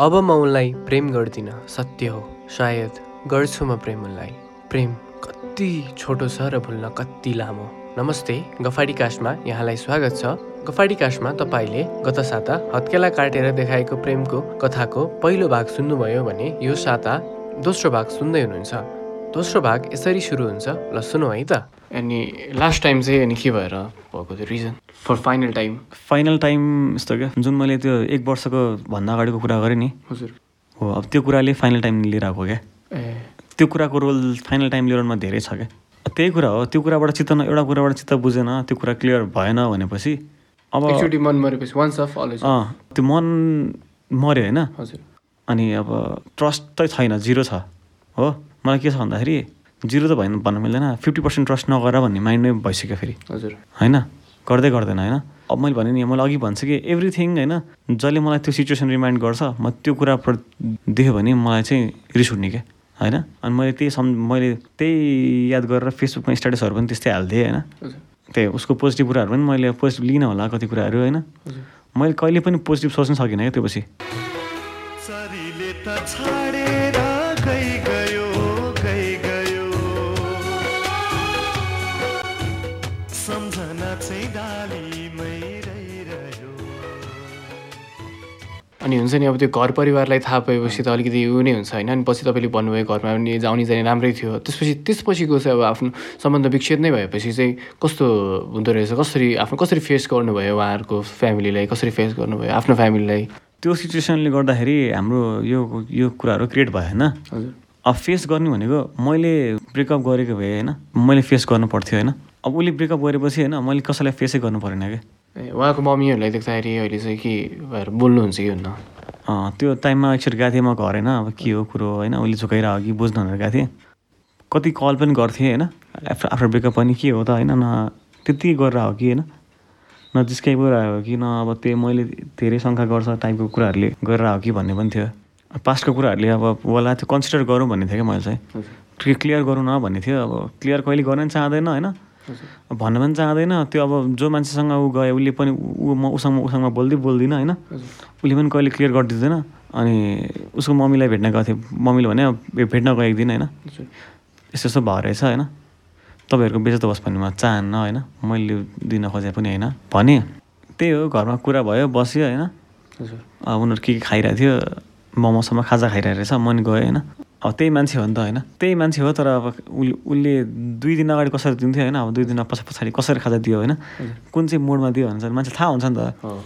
अब म उनलाई प्रेम गर्दिनँ सत्य हो। सायद गर्छु म प्रेम उनलाई। प्रेम कति छोटो छ र भुल्न कति लामो। नमस्ते गफाडी कास्टमा यहाँलाई स्वागत छ। गफाडी कास्टमा तपाईँले गत साता हत्केला काटेर देखाएको प्रेमको कथाको पहिलो भाग सुन्नुभयो भने यो साता दोस्रो भाग सुन्दै हुनुहुन्छ। दोस्रो भाग यसरी सुरु हुन्छ। ल सुनौ है त। अनि लास्ट टाइम चाहिँ अनि के भएर भएको थियो reason for final time final time यस्तो क्या? जुन मैले त्यो एक वर्षको भन्दा अगाडिको कुरा गरेँ नि। हजुर। हो अब त्यो कुराले फाइनल टाइम लिएर आएको क्या? ए। त्यो कुराको रोल फाइनल टाइम लिएरमा धेरै छ क्या? त्यही कुरा हो त्यो कुराबाट चित्त न एउटा कुराबाट चित्त बुझेन त्यो कुरा क्लियर भएन भनेपछि अब एकचोटि मन मरेपछि वान्स अफ अलवेज अँ त्यो मन मऱ्यो होइन? हजुर। अनि अब ट्रस्ट त छैन जिरो छ। हो मलाई के छ भन्दाखेरि जिरो त भएन भन्न मिल्दैन। फिफ्टी पर्सेन्ट ट्रस्ट नगर भन्ने माइन्डमै भइसक्यो फेरि। हजुर। होइन? गर्दै गर्दैन होइन? अब मैले भने नि मैले अघि भन्छु कि एभ्रिथिङ होइन? जसले मलाई त्यो सिचुएसन रिमाइन्ड गर्छ म त्यो कुरा देख्यो भने मलाई चाहिँ रिस उठ्ने क्या होइन? अनि मैले त्यही सम् मैले त्यही याद गरेर फेसबुकमा स्ट्याटसहरू पनि त्यस्तै हालिदिएँ होइन? हजुर। त्यही उसको पोजिटिभ कुराहरू पनि मैले पोजिटिभ लिन होला कति कुराहरू होइन? हजुर। मैले कहिले पनि पोजिटिभ सोच्न सकिनँ क्या त्यो पछि। अनि हुन्छ नि अब त्यो घर परिवारलाई थाहा पाएपछि त अलिकति उयो नै हुन्छ होइन? अनि पछि तपाईँले भन्नुभयो घरमा पनि जाउने जाने राम्रै थियो। त्यसपछि त्यसपछिको चाहिँ अब आफ्नो सम्बन्ध विच्छेद नै भएपछि चाहिँ कस्तो हुँदो रहेछ? कसरी आफ्नो कसरी फेस गर्नुभयो उहाँहरूको फ्यामिलीलाई कसरी फेस गर्नुभयो आफ्नो फ्यामिलीलाई त्यो सिचुएसनले गर्दाखेरि हाम्रो यो यो कुराहरू क्रिएट भयो होइन? हजुर। अब फेस गर्ने भनेको मैले ब्रेकअप गरेको भए होइन मैले फेस गर्नु पर्थ्यो होइन। अब उसले ब्रेकअप गरेपछि होइन मैले कसैलाई फेसै गर्नु परेन क्या। ए उहाँको मम्मीहरूलाई देख्दाखेरि अहिले चाहिँ के भएर बोल्नुहुन्छ कि हुन्न? त्यो टाइममा एकचोटि गएको थिएँ म घर होइन अब के हो कुरो होइन उसले झुकाइरहेको कि बुझ्नु भनेर गएको थिएँ। कति कल पनि गर्थेँ होइन आफ्टर आफ्टर ब्रेकअप पनि के हो त होइन न त्यति गरेर हो कि होइन न जिस्काइ पो हो कि न अब त्यो मैले धेरै शङ्का गर्छ टाइपको कुराहरूले गरेर हो कि भन्ने पनि थियो। पास्टको कुराहरूले अब होला त्यो कन्सिडर गरौँ भन्ने थियो क्या मैले चाहिँ। क्लियर गरौँ न भन्ने थियो। अब क्लियर कहिले गर्न पनि चाहँदैन होइन? भन्न पनि चाहँदैन। त्यो अब जो मान्छेसँग ऊ गयो उसले पनि ऊ म उसँग उसँग बोल्दै बोल्दिनँ होइन? उसले पनि कहिले क्लियर गरिदिँदैन। अनि उसको मम्मीलाई भेट्न गएको थिएँ। मम्मीले भने "भे- भेट्न गएको एक दिन होइन यस्तो यस्तो भयो रहेछ होइन? तपाईँहरूको बेचत होस् भन्ने म चाहन्न होइन? मैले दिन खोजे पनि होइन? भने त्यही हो घरमा कुरा भयो बस्यो होइन? उनीहरू के के खाइरहेको थियो। मोमोसम्म खाजा खाइरहेको रहेछ मन गयो होइन। अब त्यही मान्छे हो नि त होइन। त्यही मान्छे हो तर अब उसले उसले दुई दिन अगाडि कसरी दिन्थ्यो होइन अब दुई दिन पछाडि पछाडि कसरी खाजा दियो होइन कुन चाहिँ मोडमा दियो भने चाहिँ मान्छे थाहा हुन्छ नि त। हो।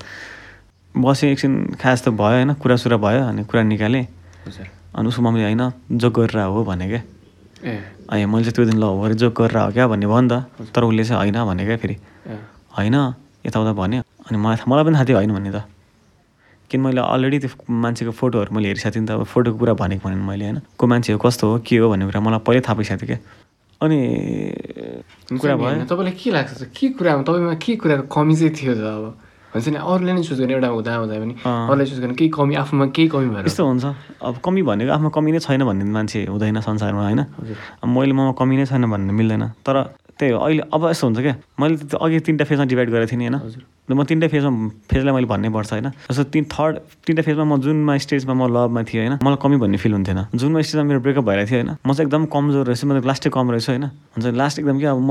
बस्यो एकछिन खाए जस्तो भयो होइन कुरासुरा भयो अनि कुरा निकालेँ। अनि उसको मम्मीले होइन जोक गरेर हो भने क्या। ए। अनि मैले चाहिँ त्यो दिन ल भरे जोक गरेर हो क्या भन्ने भयो नि त। तर उसले चाहिँ होइन भने क्या फेरि। होइन यताउता भन्यो। अनि मलाई मलाई पनि थाहा थियो होइन भन्ने त। किन मैले अलरेडी त्यो मान्छेको फोटोहरू मैले हेरिसकेको थिएँ नि त अब फोटोको कुरा भनेको भने मैले होइन? को मान्छे हो कस्तो हो के हो भन्ने कुरा मलाई पहिल्यै थाहा पाइसकेको थियो क्या अनि कुरा भयो। तपाईँलाई के लाग्छ? के कुरामा तपाईँमा के कुराको कमी चाहिँ थियो त अब? हुन्छ नि अरूले नै चुज गर्ने एउटा हुँदा हुँदा पनि अँ। अरूलाई चुज गर्ने केही कमी आफूमा केही कमी भएर। यस्तो हुन्छ। अब कमी भनेको आफ्नो कमी नै छैन भन्ने मान्छे हुँदैन संसारमा होइन? मैले ममा कमी नै छैन भन्ने मिल्दैन। तर त्यही हो। अहिले अब यस्तो हुन्छ क्या। मैले अघि तिनवटा फेजमा डिभाइड गरेको थिएँ नि होइन। म तिनवटा फेजमा फेजलाई मैले भन्नै पर्छ होइन। जस्तो तिन थर्ड तिनवटा फेजमा म जुनमा स्टेजमा म लभमा थिएँ होइन। मलाई कमी भन्ने फिल हुन्थेन। जुनमा स्टेजमा मेरो ब्रेकअप भइरहेको थियो होइन। म चाहिँ एकदम कमजोर रहेछु। म त लास्टै कम रहेछु होइन। हुन्छ लास्ट एकदम कि अब म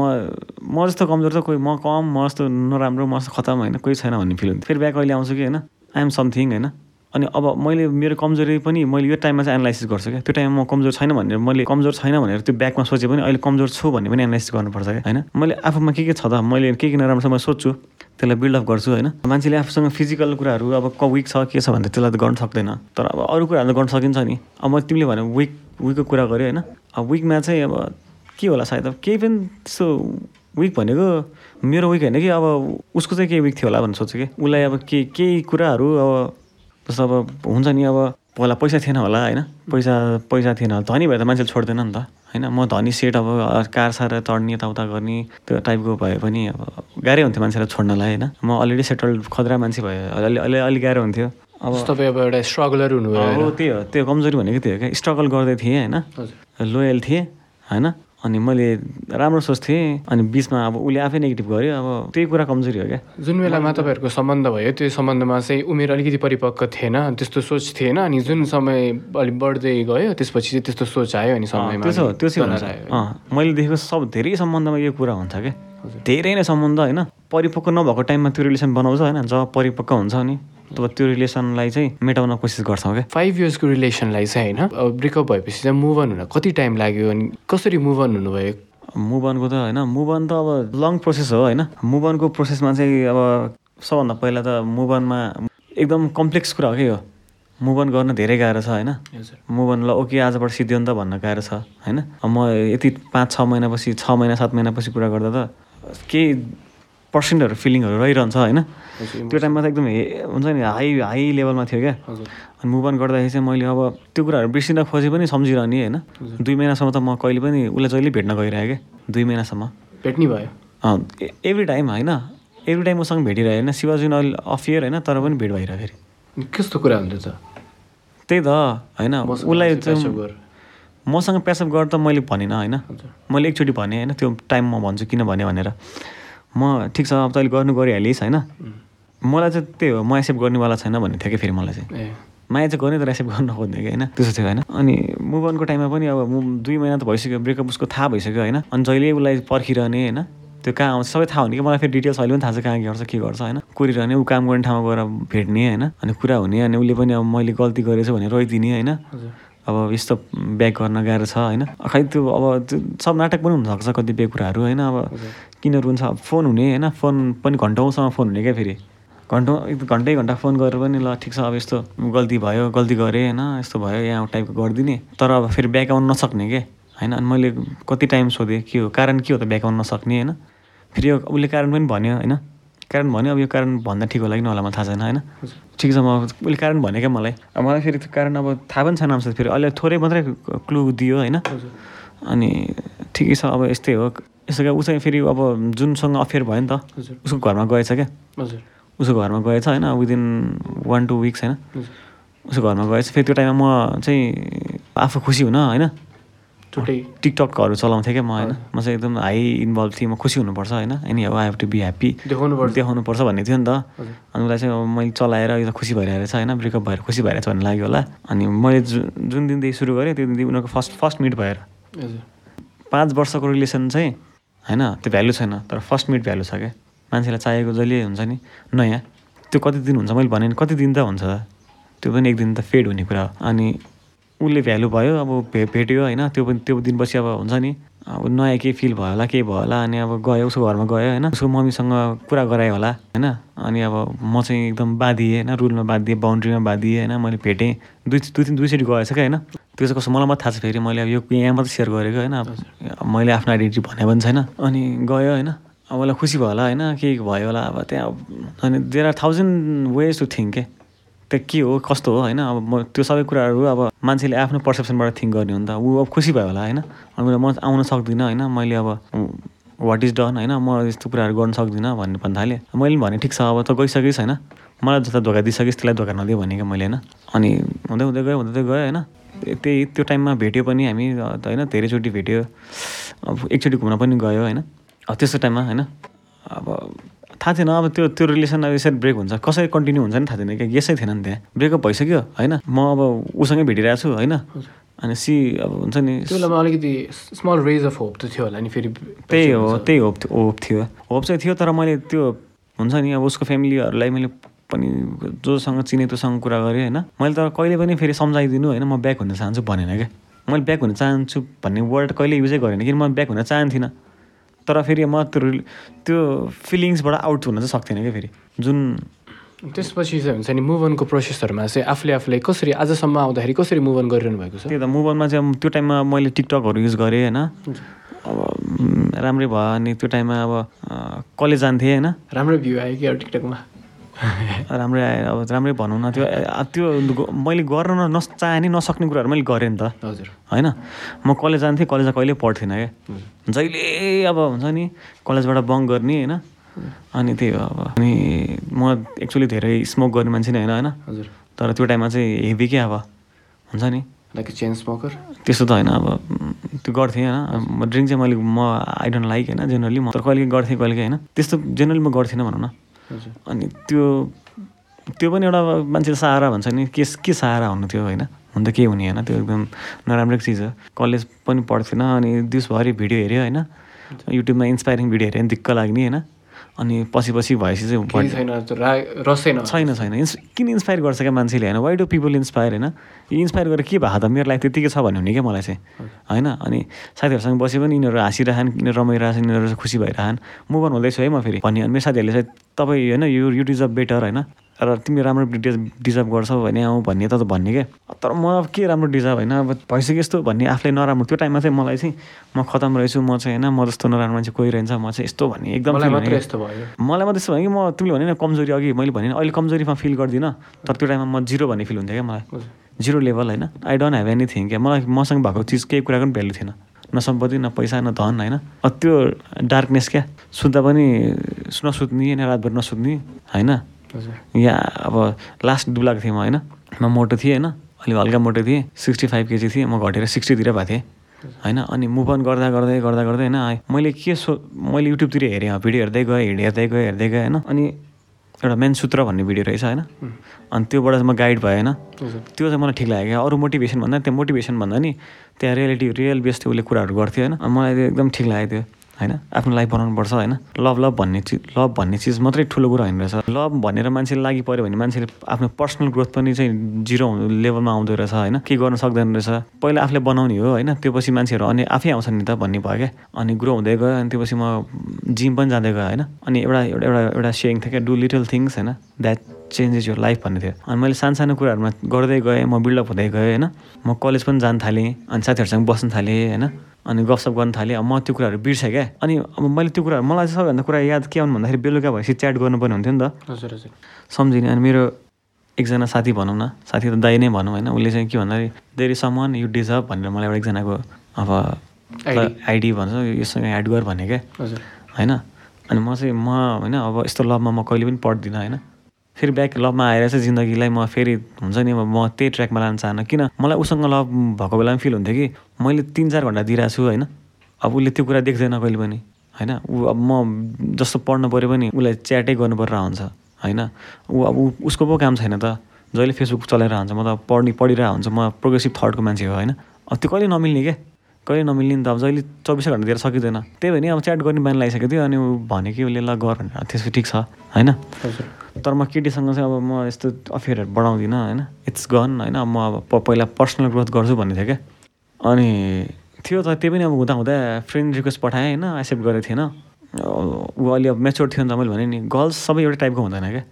म जस्तो कमजोर त कोही म कम म जस्तो नराम्रो म जस्तो खतम होइन। कोही छैन भन्ने फिल हुन्थ्यो। फेरि ब्याक अहिले आउँछु कि होइन। आइएम समथिङ होइन। अनि अब मैले मेरो कमजोरी पनि मैले यो टाइममा चाहिँ एनालाइसिस गर्छु क्या। त्यो टाइममा म कमजोर छैन भनेर मैले कमजोर छैन भनेर त्यो ब्याकमा सोचे पनि अहिले कमजोर छु भन्ने पनि एनालाइसिस गर्नुपर्छ क्या होइन? मैले आफूमा के के छ त? मैले के के नराम्रो छ म सोध्छु त्यसलाई बिल्डअप गर्छु होइन? मान्छेले आफूसँग फिजिकल कुराहरू अब क विक छ के छ भने त्यसलाई त गर्न सक्दैन। तर अब अरू कुराहरू त गर्न सकिन्छ नि। अब मैले तिमीले भने विक विकको कुरा गऱ्यो होइन? अब विकमा चाहिँ अब के होला सायद? अब केही पनि त्यस्तो विक भनेको मेरो विक होइन कि अब उसको चाहिँ केही विक थियो होला भनेर सोध्छु कि। उसलाई अब के केही कुराहरू अब जस्तो अब हुन्छ नि अब पहिला पैसा थिएन होला होइन? पैसा पैसा थिएन होला। धनी भए त मान्छेले छोड्दैन नि त होइन? म धनी सेट अब कार सार चढ्ने यताउता गर्ने त्यो टाइपको भए पनि अब गाह्रै हुन्थ्यो मान्छेलाई छोड्नलाई होइन? म अलरेडी सेटल्ड खतरा मान्छे भए अलि अलि अलिक गाह्रो हुन्थ्यो। अब तपाईँ अब एउटा स्ट्रगलर हुनुभयो हो? त्यही हो। त्यो कमजोरी भनेको त्यो हो क्या। स्ट्रगल गर्दै थिएँ होइन? लोयल थिएँ होइन? अनि मैले राम्रो सोच्थेँ अनि बिचमा अब उसले आफै नेगेटिभ गर्यो अब त्यही कुरा कमजोरी हो क्या। जुन बेलामा तपाईँहरूको सम्बन्ध भयो त्यो सम्बन्धमा चाहिँ उमेर अलिकति परिपक्व थिएन त्यस्तो सोच थिएन अनि जुन समय अलिक बढ्दै गयो त्यसपछि चाहिँ त्यस्तो सोच आयो अनि समयमा त्यो त्यो चाहिँ मैले देखेको सब धेरै सम्बन्धमा यो कुरा हुन्छ क्या। धेरै नै सम्बन्ध होइन। परिपक्व नभएको टाइममा त्यो रिलेसन बनाउँछ होइन जब परिपक्व हुन्छ नि तब त्यो रिलेसनलाई चाहिँ मेटाउन कोसिस गर्छौँ क्या फाइभ इयर्सको रिलेसनलाई चाहिँ होइन अब ब्रेकअप भएपछि चाहिँ मुभ अन हुन कति टाइम लाग्यो अनि कसरी मुभ अन हुनुभयो? मुभ अनको त होइन मुभ अन त अब लङ प्रोसेस हो होइन। मुभ अनको प्रोसेसमा चाहिँ अब सबभन्दा पहिला त मुभ अनमा एकदम कम्प्लेक्स कुरा हो कि यो। मुभ अन गर्न धेरै गाह्रो छ होइन। मुभ अन ल ओके आजबाट सिद्धियो नि त भन्न गाह्रो छ होइन। म यति पाँच छ महिनापछि छ महिना सात महिनापछि कुरा गर्दा त केही पर्सेन्टहरू फिलिङहरू रहिरहन्छ होइन? त्यो टाइममा त एकदम हुन्छ नि हाई हाई लेभलमा थियो क्या। अनि मुभ अन गर्दाखेरि चाहिँ मैले अब त्यो कुराहरू बिर्सिन खोजे पनि सम्झिरहने होइन। दुई महिनासम्म त म कहिले पनि उसलाई जहिले भेट्न गइरहेँ क्या दुई महिनासम्म। भेट्ने भयो? एभ्री टाइम होइन। एभ्री टाइम मसँग भेटिरहेँ होइन। शिवाजी अहिले अफियर होइन तर पनि भेट भइरहेको फेरि। कस्तो कुरा हुन्थ्यो त त्यही त होइन। उसलाई मसँग प्यासअप गर त मैले भनिनँ होइन? मैले एकचोटि भनेँ होइन? त्यो टाइम म भन्छु किन भने भनेर। म ठिक छ अब तैँले गर्नु गरिहालिस् होइन? मलाई चाहिँ त्यही हो म एक्सेप्ट गर्नेवाला छैन भन्ने थियो कि फेरि मलाई चाहिँ। माया चाहिँ गर्ने तर एक्सेप्ट गर्न खोज्ने कि होइन? त्यस्तो थियो होइन? अनि मुभ अनको टाइममा पनि अब म दुई महिना त भइसक्यो ब्रेकअप उसको थाहा भइसक्यो होइन? अनि जहिले उसलाई पर्खिरहने होइन? त्यो कहाँ आउँछ? सबै थाहा हुने कि मलाई फेरि डिटेल्स अहिले पनि थाहा छ कहाँ के गर्छ के गर्छ होइन? कुरिरहने ऊ काम गर्ने ठाउँमा गएर भेट्ने होइन? अनि कुरा हुने अनि उसले पनि अब मैले गल्ती गरेछु भनेर रोइदिने होइन? हजुर। अब यस्तो ब्याक गर्न गाह्रो छ होइन? खै त्यो अब त्यो सब नाटक पनि हुनसक्छ कतिपय कुराहरू होइन? अब किन रुन्छ अब फोन हुने होइन? फोन पनि घन्टौँसम्म फोन हुने क्या फेरि? घन्टौँ एक घन्टै घन्टा फोन गरेर पनि ल ठिक छ अब यस्तो गल्ती भयो गल्ती गरेँ होइन? यस्तो भयो यहाँ टाइपको गरिदिने। तर अब फेरि ब्याक आउनु नसक्ने के? होइन? अनि मैले कति टाइम सोधेँ के हो? कारण के हो त ब्याक आउनु नसक्ने होइन? फेरि उसले कारण पनि भन्यो होइन? कारण भन्यो अब यो कारण भन्दा ठिक होला कि नहोला मलाई थाहा छैन होइन? ठिक छ म उसले कारण भन्यो क्या मलाई। अब मलाई फेरि त्यो कारण अब थाहा पनि छैन आउँछ फेरि। अहिले थोरै मात्रै क्लु दियो होइन? अनि ठिकै छ अब यस्तै हो। यसो क्या ऊ चाहिँ फेरि अब जुनसँग अफेयर भयो नि त उसको घरमा गएछ क्या? उसको घरमा गएछ होइन? विदिन वान टू विक्स होइन? उसको घरमा गएछ। फेरि त्यो टाइममा म चाहिँ आफू खुसी हुन होइन? छुट्टै टिकटकहरू चलाउँथेँ क्या म होइन? म चाहिँ एकदम हाई इन्भल्भ थिएँ म खुसी हुनुपर्छ होइन? एनी अब I have to be happy देखाउनु पर्छ देखाउनुपर्छ भन्ने थियो नि त। अनि उसलाई चाहिँ अब मैले चलाएर यो त खुसी भइरहेको छ होइन? ब्रेकअप भएर खुसी भइरहेछ भन्ने लाग्यो होला। अनि मैले जुन दिनदेखि सुरु गरेँ त्यो दिनदेखि उनीहरूको फर्स्ट फर्स्ट मिट भएर। हजुर। पाँच वर्षको रिलेसन चाहिँ होइन? त्यो भ्यालु छैन तर फर्स्ट मिट भ्यालु छ क्या। मान्छेलाई चाहिएको जहिले हुन्छ नि नयाँ। त्यो कति दिन हुन्छ? मैले भने कति दिन त हुन्छ? त त्यो पनि एक दिन त फेड हुने कुरा हो। अनि उसले भ्यालु भयो अब भे भेट्यो होइन त्यो पनि त्यो दिनपछि अब हुन्छ नि अब नयाँ केही फिल भयो होला केही भयो होला अनि अब गयो उसको घरमा गयो होइन उसको मम्मीसँग कुरा गरायो होला होइन अनि अब म चाहिँ एकदम बाँधिएँ होइन रुलमा बाँधिएँ बााउन्ड्रीमा बाँधिएँ होइन मैले भेटेँ दुई दुई तिन दुईचोटि गएछ क्या होइन त्यो चाहिँ कस्तो मलाई मात्रै थाहा छ फेरि मैले अब यो यहाँ मात्रै सेयर गरेको होइन अब मैले आफ्नो आइडेन्टिटी भने पनि छैन अनि गयो होइन अब उसलाई खुसी भयो होला होइन के भयो होला अब त्यहाँ अनि there are thousand ways to think के त्यो के हो? कस्तो हो? होइन अब म त्यो सबै कुराहरू अब मान्छेले आफ्नो पर्सेप्सनबाट थिङ्क गर्ने हो नि त। ऊ अब खुसी भयो होला होइन? अनि म आउन सक्दिनँ होइन? मैले अब वाट इज डन होइन? म यस्तो कुराहरू गर्न सक्दिनँ भन्ने भन्न थालेँ मैले पनि भने ठिक छ अब त गइसकिस् होइन? मलाई जता धोका दिइसकिस् त्यसलाई धोका नदियो क्या मैले होइन? अनि हुँदै हुँदै गयो हुँदै गयो होइन? त्यही त्यो टाइममा भेट्यो पनि हामी होइन? धेरैचोटि भेट्यो। अब एकचोटि घुम्न पनि गयो होइन? अब त्यस्तो टाइममा होइन? अब थाहा थिएन अब त्यो त्यो रिलेसन अब यसरी ब्रेक हुन्छ। कसरी कन्टिन्यू हुन्छ नि थाहा थिएन। क्या यसै थिएन नि त्यहाँ। ब्रेकअप भइसक्यो होइन? म अब उसँगै भेटिरहेको छु होइन? अनि सी अब हुन्छ नि अलिकति स्मल रेज अफ होप त थियो होला नि फेरि त्यही हो त्यही होप थियो होप थियो। होप चाहिँ थियो तर मैले त्यो हुन्छ नि अब उसको फ्यामिलीहरूलाई मैले पनि जोसँग चिने त्योसँग कुरा गरेँ होइन? मैले तर कहिले पनि फेरि सम्झाइदिनु होइन? म ब्याक हुन चाहन्छु भनेन क्या। मैले ब्याक हुन चाहन्छु भन्ने वर्ड कहिले युजै गरेन किन? म ब्याक हुन चाहन्थिनँ। तर फेरि म त्यो त्यो फिलिङ्सबाट आउट हुन चाहिँ सक्थिनँ क्या फेरि। जुन त्यसपछि चाहिँ हुन्छ नि मुभ अनको प्रोसेसहरूमा चाहिँ आफूले आफूलाई कसरी आजसम्म आउँदाखेरि कसरी मुभ अन गरिरहनु भएको छ? त्यही त मोबाइलमा चाहिँ त्यो टाइममा मैले टिकटकहरू युज गरेँ होइन। अब राम्रै भयो अनि त्यो टाइममा अब कलेज जान्थेँ होइन। राम्रो भ्यू आयो कि अब टिकटकमा राम्रै आयो अब राम्रै भनौँ न त्यो त्यो मैले गर्न न- नचाहने नसक्ने कुराहरू मैले गरेँ नि त। हजुर। होइन? म कलेज जान्थेँ कलेजमा कहिले पढ्थिनँ क्या। जहिले अब हुन्छ नि कलेजबाट बङ्क गर्ने होइन? अनि त्यही हो अब। अनि म एक्चुली धेरै स्मोक गर्ने मान्छे नै होइन होइन? हजुर। तर त्यो टाइममा चाहिँ हेभी क्या अब हुन्छ नि? लाइक चेन स्मोकर त्यस्तो त होइन अब त्यो गर्थेँ होइन? ड्रिङ्क चाहिँ मैले म आई डोन्ट लाइक होइन जेनरली म। तर कहिले गर्थेँ कहिले होइन? त्यस्तो जेनरली म गर्थेन भनौँ न। अनि त्यो त्यो पनि एउटा मान्छेले सहारा भन्छ नि के के सहारा हुनु थियो होइन? हुन त केही हुने होइन त्यो एकदम नराम्रो चिज हो। कलेज पनि पढ्थेन अनि दिउँसभरि भिडियो हेऱ्यो होइन। युट्युबमा इन्सपाइरिङ भिडियो हेऱ्यो भने दिक्क लाग्ने होइन। अनि पछि पछि भएपछि चाहिँ छैन छैन। छैन इन्स किन इन्सपायर गर्छ क्या मान्छेले होइन? वाइ डु पिपल इन्सपायर होइन? यो इन्सपायर गरेर के भएको त? मेरो लाइफ त्यतिकै छ भन्ने हुने क्या मलाई चाहिँ। होइन? अनि साथीहरूसँग बसे पनि यिनीहरू हाँसिरहन् यिनीहरू रमाइरहेछन् यिनीहरू खुसी भइरहन्। मुभ अन हुँदैछु है म फेरि। भन्ने अनि मेरो साथीहरूले चाहिँ तपाईँ होइन यो यु डिजर्भ बेटर होइन? र तिमी राम्रो डिज डिजर्भ गर्छौ भने आऊ भन्ने त भन्ने क्या तर म अब के राम्रो डिजर्भ होइन? अब भइसक्यो यस्तो भन्ने आफूलाई नराम्रो। त्यो टाइममा चाहिँ मलाई चाहिँ म खतम रहेछु। म चाहिँ होइन म जस्तो नराम्रो मान्छे कोही रहन्छ म चाहिँ यस्तो भन्ने एकदम मलाई यस्तो भयो। मलाई मात्रै यस्तो भयो कि म तिमीले भने नि कमजोरी अघि मैले भने अहिले कमजोरीमा फिल गर्दिनँ। तर त्यो टाइममा म जिरो भन्ने फिल हुन्थ्यो क्या मलाई। जिरो लेभल होइन। आई डोन्ट ह्याभ एनिथिङ क्या। मलाई मसँग भएको चिज केही कुराको पनि भ्यालु थिएन। न सम्पत्ति न पैसा न धन होइन। त्यो डार्कनेस क्या। सुत्दा पनि नसुत्ने होइन रातभर नसुत्ने होइन। यहाँ अब लास्ट दुब्लाएको थिएँ म होइन? म मोटो थिएँ होइन? अलिक हल्का मोटो थिएँ। सिक्सटी फाइभ केजी थिएँ म घटेर सिक्सटीतिर भएको थिएँ होइन? अनि मुभ अन गर्दा गर्दै गर्दा गर्दै होइन। मैले के सो मैले युट्युबतिर हेरेँ भिडियो हेर्दै गएँ हिँड हेर्दै गएँ हेर्दै गएँ होइन? अनि एउटा मेन सूत्र भन्ने भिडियो रहेछ होइन? अनि त्योबाट चाहिँ म गाइड भएँ होइन? त्यो चाहिँ मलाई ठिक लाग्यो क्या। अरू मोटिभेसन भन्दा त्यो मोटिभेसन भन्दा नि त्यहाँ रियालिटी रियल बेस उसले कुराहरू गर्थ्यो होइन? मलाई त्यो एकदम ठिक लाग्यो त्यो होइन? आफ्नो लाइफ बनाउनुपर्छ होइन? लभ लभ भन्ने चिज लभ भन्ने चिज मात्रै ठुलो कुरा होइन रहेछ। लभ भनेर मान्छेले लागि पऱ्यो भने मान्छेले आफ्नो पर्सनल ग्रोथ पनि चाहिँ जिरो लेभलमा आउँदो रहेछ होइन? के गर्न सक्दैन रहेछ। पहिला आफूले बनाउने हो होइन? त्यो पछि मान्छेहरू अनि आफै आउँछ नि त भन्ने भयो क्या। अनि ग्रो हुँदै गयो अनि त्यो पछि म जिम पनि जाँदै गएँ होइन? अनि एउटा एउटा एउटा एउटा सेयिङ थियो क्या डु लिटल थिङ्स होइन? द्याट चेन्जेस यो लाइफ भन्ने थियो। अनि मैले सानो सानो कुराहरूमा गर्दै गएँ म बिल्डअप हुँदै गएँ होइन? म कलेज पनि जान थालेँ अनि साथीहरूसँग बस्न थालेँ होइन? अनि गफसप गर्न थालेँ। अब म त्यो कुराहरू बिर्सेँ क्या। अनि अब मैले त्यो कुराहरू मलाई चाहिँ सबैभन्दा कुरा याद के आउनु भन्दाखेरि बेलुका भएपछि च्याट गर्नुपर्ने हुन्थ्यो नि त। हजुर हजुर। सम्झिने। अनि मेरो एकजना साथी भनौँ न साथी त दाइ नै भनौँ होइन। उसले चाहिँ के भन्दाखेरि there is someone you deserve भनेर मलाई एउटा एकजनाको अब. आइडी। भन्छ। योसँग एड गर भने क्या। होइन? अनि म चाहिँ म होइन अब यस्तो लभमा म कहिले पनि पढ्दिनँ होइन। फेरि ब्याक लभमा आएर चाहिँ जिन्दगीलाई म फेरि हुन्छ नि अब म त्यही ट्र्याकमा लान चाहन्न। किन? मलाई उसँग लभ भएको बेलामा फिल हुन्थ्यो कि मैले तिन चार घन्टा दिइरहेको छु होइन। अब उसले त्यो कुरा देख्दैन कहिले पनि होइन? ऊ अब म जस्तो पढ्नु पऱ्यो भने उसलाई च्याटै गर्नु पर्छ हुन्छ होइन? ऊ अब उसको पो काम छैन त। जहिले फेसबुक चलाइरहेको हुन्छ म त पढ्ने पढिरहेको हुन्छ म प्रोग्रेसिभ थटको मान्छे हो होइन? अब त्यो कहिले नमिल्ने क्या कहिले नमिल्ने त अब जहिले चौबिसै घन्टा दिएर सकिँदैन। त्यही भएर नि अब च्याट गर्ने बानी लगाइसकेको थियो अनि ऊ भन्यो कि उसले ल गर भनेर। त्यसपछि ठिक छ होइन? तर म केटीसँग चाहिँ अब म यस्तो अफेयरहरू बढाउँदिनँ होइन? इट्स गन होइन? म अब पहिला पर्सनल ग्रोथ गर्छु भन्ने थियो क्या। अनि थियो त त्यही पनि अब हुँदा हुँदा फ्रेन्ड रिक्वेस्ट पठाएँ होइन? एक्सेप्ट गरेको थिएन। ऊ अलि अब मेच्योर थियो नि त मैले भने नि गर्ल्स सबै एउटै टाइपको हुँदैन क्या?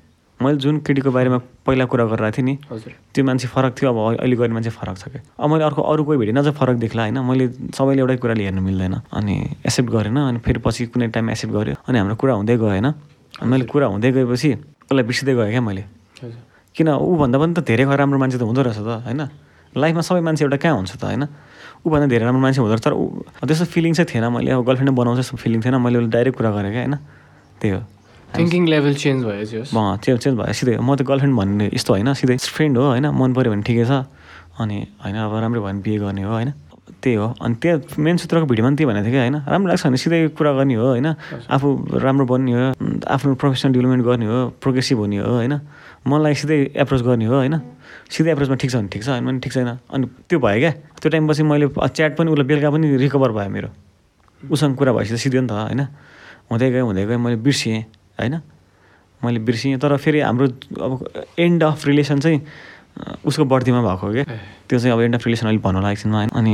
मैले जुन केटीको बारेमा पहिला कुरा गरिरहेको थिएँ नि हजुर। त्यो मान्छे फरक थियो अब अहि- अहिले गर्ने मान्छे फरक छ क्या। अब मैले अर्को अरू कोही भेटेन अझ फरक देख्ला होइन? मैले सबैले एउटै कुराले हेर्नु मिल्दैन। अनि एक्सेप्ट गरेन अनि फेरि पछि कुनै टाइम एक्सेप्ट गऱ्यो। अनि हाम्रो कुरा हुँदै गयो होइन? मैले कुरा हुँदै गएपछि उसलाई बिर्सिँदै गएँ क्या मैले? किन? ऊभन्दा पनि त धेरै राम्रो मान्छे त हुँदो रहेछ त होइन? लाइफमा सबै मान्छे एउटा कहाँ हुन्छ त होइन? ऊभन्दा धेरै राम्रो मान्छे हुँदो रहेछ तर ऊ त्यस्तो फिलिङ चाहिँ थिएन मैले अब गर्लफ्रेन्ड बनाउँछ जस्तो फिलिङ थिएन मैले उसले डाइरेक्ट कुरा गरेँ क्या होइन? त्यही हो। थिङ्किङ लेभल चेन्ज भयो चेन्ज चेन्ज भयो सिधै। म त गर्लफ्रेन्ड भन्ने यस्तो होइन सिधै फ्रेन्ड हो होइन? मन पऱ्यो भने ठिकै छ अनि होइन अब राम्रो भयो भने बिहे गर्ने हो होइन? त्यही हो। अनि त्यहाँ मेन सूत्रको भिडियोमा पनि त्यही भनेको थियो कि होइन। राम्रो लाग्छ भने सिधै कुरा गर्ने हो होइन। आफू राम्रो बन्ने हो आफ्नो प्रोफेसनल डेभलपमेन्ट गर्ने हो प्रोग्रेसिभ हुने हो होइन। मनलाई सिधै एप्रोच गर्ने हो होइन। सिधै एप्रोचमा ठिक छ भने ठिक छ होइन ठिक छैन। अनि त्यो भयो क्या। त्यो टाइमपछि मैले च्याट पनि उसलाई बेलुका पनि रिकभर भयो मेरो। उसँग कुरा भएपछि त सिधै नि त होइन। हुँदै गयो हुँदै गयो मैले बिर्सिएँ होइन। मैले बिर्सिएँ तर फेरि हाम्रो अब एन्ड अफ रिलेसन चाहिँ उसको बर्थडेमा भएको क्या। त्यो चाहिँ अब एन्ड अफ रिलेसन अलिक भन्नु लागेको छैन होइन। अनि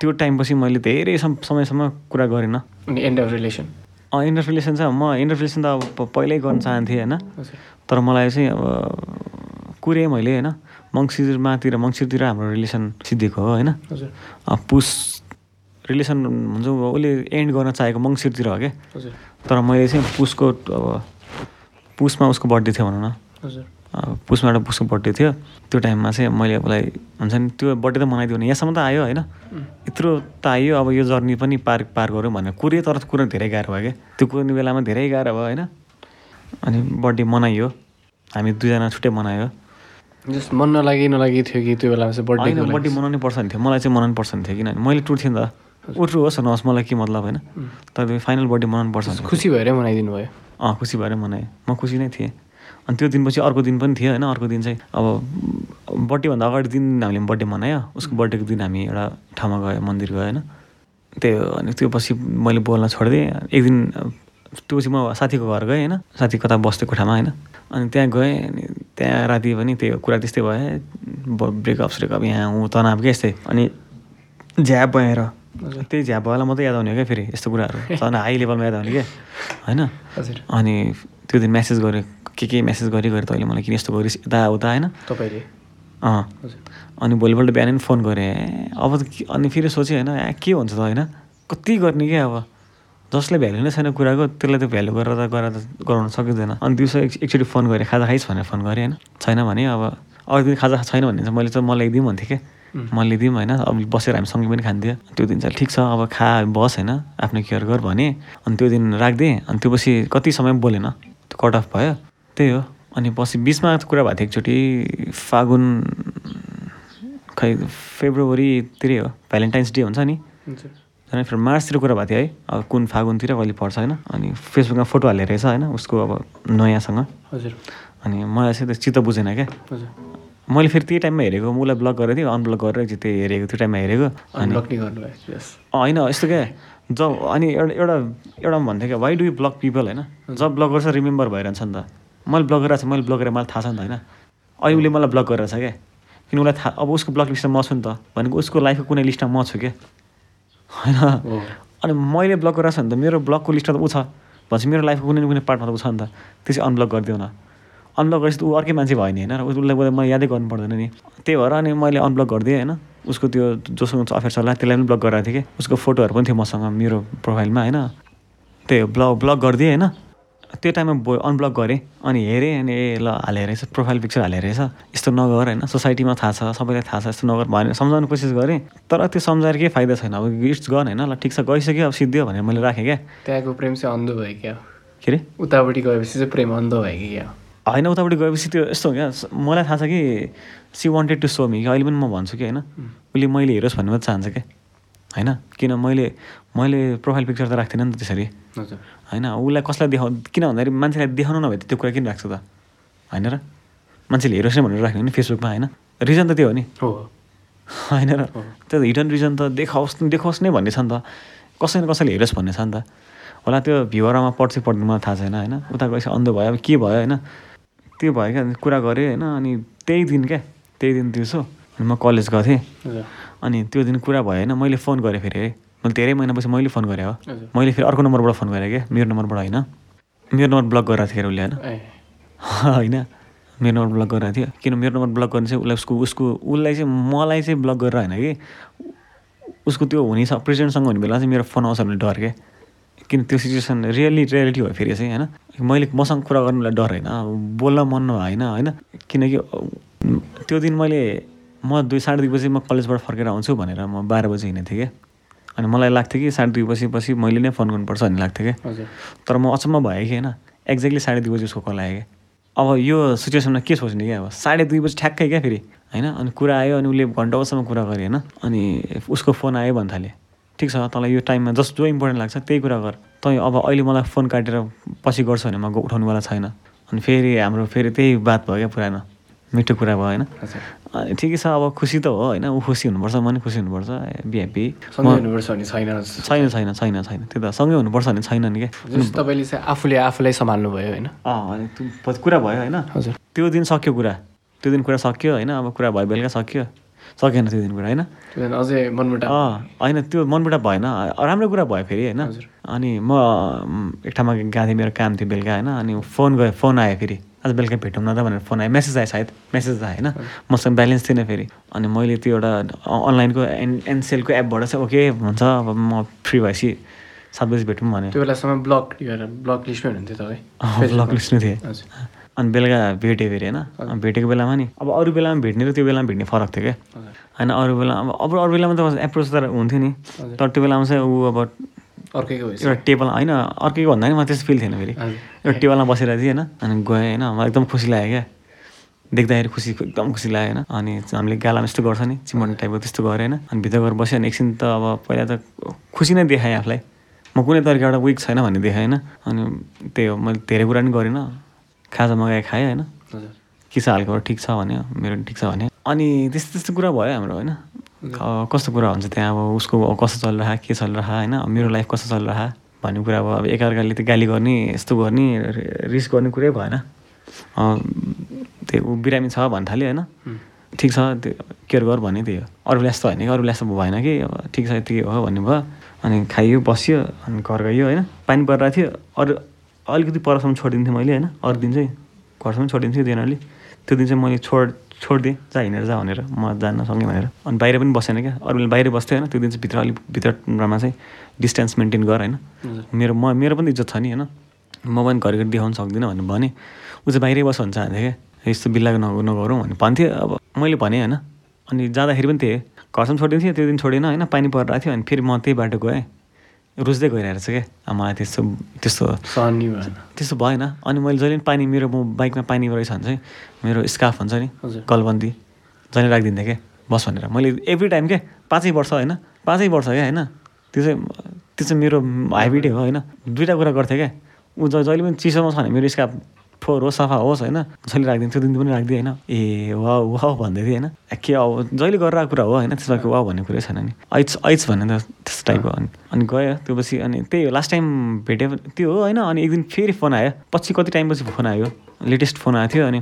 त्यो टाइमपछि मैले धेरै सम समयसम्म कुरा गरेन। अनि end of relation end of relation चाहिँ म एन्ड अफ रिलेसन त अब पहिल्यै गर्न चाहन्थेँ होइन। तर मलाई चाहिँ अब कुरेँ मैले होइन। मङ्सिरमातिर मङ्सिरतिर हाम्रो रिलेसन सिद्धिएको हो होइन। पुस रिलेसन हुन्छ उसले एन्ड गर्न चाहेको मङ्सिरतिर हो क्या। तर मैले चाहिँ पुसको अब पुसमा उसको बर्थडे थियो भनौँ न पुसमा एउटा पुसको बर्थडे थियो। त्यो टाइममा चाहिँ मैले उसलाई हुन्छ नि त्यो बर्थडे त मनाइदियो भने यहाँसम्म त आयो होइन। यत्रो त आयो अब यो जर्नी पनि पार पार गऱ्यो भनेर। कुरेँ तर कुर्न धेरै गाह्रो भयो क्या। त्यो कुर्ने बेलामा धेरै गाह्रो भयो होइन। अनि बर्थडे मनाइयो। हामी दुईजना छुट्टै मनायो। जस्ट मन नलागि नलागि थियो कि त्यो बेलामा चाहिँ बर्थडेको होइन बर्थडे मनाउनै पर्छ नि थियो। मलाई चाहिँ मनाउनु पर्छ नि थियो किनभने मैले टुर्थेँ नि त। उठ्रु होस् नहोस् मलाई के मतलब होइन। तर फाइनल बर्थडे मनाउनु पर्छ खुसी भएरै मनाइदिनु भयो। अँ खुसी भएर मनाएँ। म खुसी नै थिएँ। अनि त्यो दिनपछि अर्को दिन पनि थियो होइन अर्को दिन चाहिँ अब बर्थडेभन्दा अगाडि दिन हामीले बर्थडे मनायो उसको बर्थडेको दिन हामी एउटा ठाउँमा गयो मन्दिर गयो होइन। त्यही हो अनि त्यो पछि मैले बोल्न छोडिदिएँ। एक दिन त्यो पछि म साथीको घर गएँ होइन साथी कता बस्दै कोठामा होइन। अनि त्यहाँ गएँ अनि त्यहाँ राति पनि त्यही हो कुरा त्यस्तै भयो। ब्रेकअप स्रेकअप यहाँ ऊ तनाव क्या यस्तै। अनि झ्याप भएर त्यही झ्याप भएलाई मात्रै याद आउने क्या फेरि यस्तो कुराहरू? झन् हाई लेभलमा याद आउने क्या? होइन? हजुर। अनि त्यो दिन म्यासेज गरेँ के के म्यासेज गरी गरे तैँले मलाई किन यस्तो गरिस् यताउता होइन? तपाईँले। अँ। अनि भोलिपल्ट बिहान नि फोन गरेँ। अब अनि फेरि सोचेँ होइन के हुन्छ त होइन? कति गर्ने क्या अब? जसले भ्यालु नै छैन कुराको त्यसलाई त भ्यालु गरेर त गरेर गराउन सकिँदैन। अनि दिउँसो एक एकचोटि फोन गरेँ खाजा खाइस् भनेर फोन गरेँ होइन? छैन भने अब अरू दिन खाजा छैन भने चाहिँ मैले त मलाई दिउँ भन्थेँ क्या मैले दिउँ होइन। अब बसेर हामी सँगै पनि खान्थ्यो। त्यो दिन चाहिँ ठिक छ। अब खा बस होइन। आफ्नो केयर गर भने। अनि त्यो दिन राखिदिएँ। अनि त्यो पछि कति समय बोलेन। त्यो कट अफ भयो। त्यही हो। अनि पछि बिचमा कुरा भएको थियो एकचोटि फागुन खै फेब्रुअरीतिरै हो। भ्यालेन्टाइन्स डे हुन्छ नि। झन् फेरि मार्चतिर कुरा भएको थियो है। अब कुन फागुनतिर कहिले पर्छ होइन। अनि फेसबुकमा फोटो हालेर रहेछ होइन। उसको अब नयाँसँग। हजुर। अनि मलाई चाहिँ त्यो चित्त बुझेन क्या हजुर। मैले फेरि त्यही टाइममा हेरेको उसलाई ब्लक गरेको थिएँ अनब्लक गरेर चाहिँ त्यही हेरेको त्यो टाइममा हेरेको। अनि होइन यस्तो क्या जब अनि एउटा एउटा एउटा भन्थ्यो क्या why do you block people होइन? जब ब्लक गर्छ रिमेम्बर भइरहन्छ नि त। मैले ब्लक गरेर छ मैले ब्लक गरेर मलाई थाहा छ नि त होइन? अहिले उसले मलाई ब्लक गरेर छ क्या। किन उसलाई थाहा अब उसको ब्लक लिस्टमा म छु नि त भनेको उसको लाइफको कुनै लिस्टमा म छु क्या। होइन? अनि मैले ब्लक गरेर छ भने त मेरो ब्लकको लिस्टमा त ऊ छ भनेपछि मेरो लाइफको कुनै न कुनै पार्टमा त ऊ छ नि त। त्यो चाहिँ अनब्लक गरिदिउ न अनब्लक गरेपछि त ऊ अर्कै मान्छे भयो नि होइन? र उसलाई मलाई यादै गर्नु पर्दैन नि। त्यही भएर अनि मैले अनब्लक गरिदिएँ होइन। उसको त्यो जोसँग अफेयर चल्ला त्यसलाई पनि ब्लक गरेको थिएँ कि। उसको फोटोहरू पनि थियो मसँग मेरो प्रोफाइलमा होइन। त्यही हो ब्लक ब्लक गरिदिएँ होइन। त्यो टाइममा बो अनब्लक गरेँ। अनि हेरेँ अनि ए ल हालेर रहेछ प्रोफाइल पिक्चर हालेर रहेछ यस्तो नगर होइन सोसाइटीमा थाहा छ सबैलाई थाहा छ यस्तो नगर भनेर सम्झाउनु कोसिस गरेँ। तर त्यो सम्झाएर केही फाइदा छैन। अब इट्स गन होइन। ल ठिक छ गइसक्यो अब सिद्धियो भनेर मैले राखेँ क्या। त्यहाँको प्रेम चाहिँ अन्धो भयो क्या? के अरे उतापट्टि गएपछि चाहिँ प्रेम अन्धो भयो कि क्या? होइन उतापट्टि गएपछि त्यो यस्तो हो क्या। मलाई थाहा छ कि she wanted to show me कि अहिले पनि म भन्छु कि होइन। उसले मैले हेरोस् भन्ने मात्रै चाहन्छ क्या होइन? किन मैले मैले प्रोफाइल पिक्चर त राख्दिनँ नि त त्यसरी। होइन? उसलाई कसलाई देखाउ किन भन्दाखेरि मान्छेलाई देखाउनु नभए त त्यो कुरा किन राख्छ त? होइन र? मान्छेले हेरोस् नै भनेर राख्ने नि फेसबुकमा होइन? रिजन त त्यो हो नि। होइन र? त्यो हिडन रिजन त देखाओस् देखाओस् नै भन्ने छ नि त। कसै न कसैले हेरोस् भन्ने छ नि त। होला त्यो भ्युवरमा पढ्छ पढ्नु मलाई थाहा छैन होइन? उता गएपछि अन्ध भयो अब के भयो होइन? त्यो भयो क्या कुरा गरेँ होइन अनि त्यही दिन क्या त्यही दिन दिउँसो अनि म कलेज गएको थिएँ अनि त्यो दिन कुरा भयो होइन मैले फोन गरेँ फेरि है। मैले धेरै महिनापछि मैले फोन गरेँ हो। मैले फेरि अर्को नम्बरबाट फोन गरेँ क्या मेरो नम्बरबाट होइन। मेरो नम्बर ब्लक गरेर थियो उसले होइन। होइन। मेरो नम्बर ब्लक गरेको थियो किन मेरो नम्बर ब्लक गर्ने चाहिँ उसलाई उसको उसको उसलाई चाहिँ मलाई चाहिँ ब्लक गरेर होइन कि उसको त्यो हुने छ प्रेसिडेन्टसँग हुने बेला चाहिँ मेरो फोन आउँछ भने डर के किन त्यो सिचुएसन रियली रियालिटी हो फेरि चाहिँ होइन? मैले मसँग कुरा गर्नुलाई डर होइन बोल्न मन होइन होइन? किनकि त्यो दिन मैले म दुई साढे दुई बजी म कलेजबाट फर्केर आउँछु भनेर म बाह्र बजी हिँडेको थिएँ क्या अनि मलाई लाग्थ्यो कि साढे दुई बजीपछि मैले नै फोन गर्नुपर्छ भन्ने लाग्थ्यो क्या तर म अचम्म भएँ कि होइन? एक्ज्याक्टली साढे दुई बजी उसको कल आयो क्या अब यो सिचुएसनमा के सोच्ने क्या अब? साढे दुई बजी ठ्याक्कै क्या फेरि होइन? अनि कुरा आयो अनि उसले घन्टासम्म कुरा गरेँ होइन? अनि उसको फोन आयो भन्न थाल्यो। ठिक छ तँलाई यो टाइममा जस्ट जो इम्पोर्टेन्ट लाग्छ त्यही कुरा गर। तँ अब अहिले मलाई फोन काटेर पछि गर्छु भने म उठाउनेवाला छैन। अनि फेरि हाम्रो फेरि त्यही बात भयो क्या पुरानो। मिठो कुरा भयो होइन? अनि ठिकै छ अब खुसी त हो होइन? ऊ खुसी हुनुपर्छ म नि खुसी हुनुपर्छ बी ह्याप्पी छैन। छैन छैन छैन छैन। त्यो त सँगै हुनुपर्छ भने छैन नि क्या? तपाईँले चाहिँ आफूले आफूलाई सम्हाल्नु भयो होइन? अँ कुरा भयो होइन? हजुर। त्यो दिन सक्यो कुरा। त्यो दिन कुरा सक्यो होइन? अब कुरा भयो बेलुका सक्यो। सकेन त्यो दिन कुरा होइन? अझै मनमुटा अँ होइन त्यो मनबाट भएन। राम्रो कुरा भयो फेरि होइन। अनि म एक ठाउँमा गएको थिएँ मेरो काम थियो बेलुका होइन? अनि फोन गयो फोन आयो फेरि। आज बेलुका भेटौँ न त भनेर फोन आयो। मेसेज आयो सायद मेसेज आयो होइन? मसँग ब्यालेन्स थिएन फेरि। अनि मैले त्यो एउटा अनलाइनको एन एनसेलको एपबाट चाहिँ ओके हुन्छ अब म फ्री भएपछि सात बजी भेटौँ भने त्यो बेलासम्म ब्लक ब्लक लिस्टमै हुनुहुन्थ्यो तपाईँ। ब्लक लिस्ट नै थिएँ। अनि बेलुका भेटेँ फेरि होइन। भेटेको बेलामा नि अब अरू बेलामा भेट्ने र त्यो बेलामा भेट्ने फरक थियो क्या। होइन अरू बेला अब अब अरू बेलामा त एप्रोच त हुन्थ्यो नि। तर त्यो बेलामा चाहिँ ऊ अब अर्कैको एउटा टेबल होइन अर्कैको भन्दा नि मलाई त्यस्तो फिल थिएन फेरि। एउटा टेबलमा बसेर थिएँ होइन अनि गएँ होइन मलाई एकदम खुसी लाग्यो क्या। देख्दाखेरि खुसी एकदम खुसी लाग्यो होइन। अनि हामीले गालामा यस्तो गर्छ नि चिमन टाइपको त्यस्तो गरेँ होइन। अनि भित्र गएर बस्यो अनि एकछिन त अब पहिला त खुसी नै देखाएँ आफूलाई। म कुनै तरिकाबाट विक छैन भन्ने देखाएँ होइन। अनि त्यही हो मैले धेरै कुरा पनि गरिनँ। खाजा मगाए खाएँ होइन। किसा हालको ठिक छ भन्यो मेरो ठिक छ भने अनि त्यस्तो त्यस्तो कुरा भयो हाम्रो होइन। कस्तो कुरा हुन्छ त्यहाँ अब उसको कस्तो चलिरह के चलिरह होइन मेरो लाइफ कस्तो चलिरह भन्ने कुरा अब अब एकअर्काले त्यो गाली गर्ने यस्तो गर्ने रि- रिस गर्ने कुरै भएन। त्यो ऊ बिरामी छ भन्न थाल्यो होइन। ठिक छ त्यो केयर गर भन्ने त्यही हो। अरूले यस्तो होइन कि अरूले यस्तो भएन कि अब ठिक छ यति हो भन्ने भयो। अनि खाइयो बस्यो अनि घर गयो होइन। पानी परिरहेको थियो अरू अलिकति परसम्म छोडिदिन्थेँ मैले होइन अरू दिन चाहिँ घरसम्म छोडिदिन्थेँ जेनरली त्यो दिन चाहिँ मैले छोड छोडिदिएँ जा हिँडेर जा भनेर म जान्न सँगै भनेर। अनि बाहिर पनि बसेन क्या अरूले बाहिर बस्थ्यो होइन त्यो दिन चाहिँ भित्र अलिक भित्रमा चाहिँ डिस्टेन्स मेन्टेन गर होइन। मेरो म मेरो पनि इज्जत छ नि होइन। म पनि घरिघरि देखाउन सक्दिनँ भनेर भने ऊ चाहिँ बाहिरै बस भन्छ चाहन्थ्यो क्या। यस्तो बिल्लाको नग नगरौँ भने भन्थ्यो। अब मैले भनेँ होइन। अनि जाँदाखेरि पनि त्यही हो। घरसम्म छोडिदिन्थेँ त्यो दिन छोडेन होइन पानी परिरहेको थियो अनि फेरि म त्यही बाटो गएँ। रुच्दै गइरहेको छ क्या मलाई त्यस्तो त्यस्तो त्यस्तो भएन। अनि मैले जहिले पनि पानी मेरो म बाइकमा पानी रहेछ भने चाहिँ मेरो स्काफ हुन्छ नि हजुर। गलबन्दी जहिले राखिदिन्थेँ क्या बस भनेर। मैले एभ्री टाइम क्या पाँचै वर्ष होइन? पाँचै वर्ष क्या होइन? त्यो चाहिँ त्यो चाहिँ मेरो हेबिटै हो होइन? दुइटा कुरा गर्थेँ क्या ऊ जहिले पनि चिसोमा छ भने मेरो स्काफ फोहोर होस् सफा होस् होइन जहिले राखिदिन्छु त्यो दिन पनि राखिदिएँ होइन ए वा वा भन्दै थिएँ होइन के अब जहिले गरेर आएको कुरा हो होइन त्यसमा वा भन्ने कुरै छैन नि ऐच ऐच भन्ने त त्यस्तो टाइपको अनि अनि गयो त्यो पछि अनि त्यही हो लास्ट टाइम भेट्यो त्यो हो होइन अनि एक दिन फेरि फोन आयो पछि कति टाइमपछि फोन आयो लेटेस्ट फोन आएको थियो अनि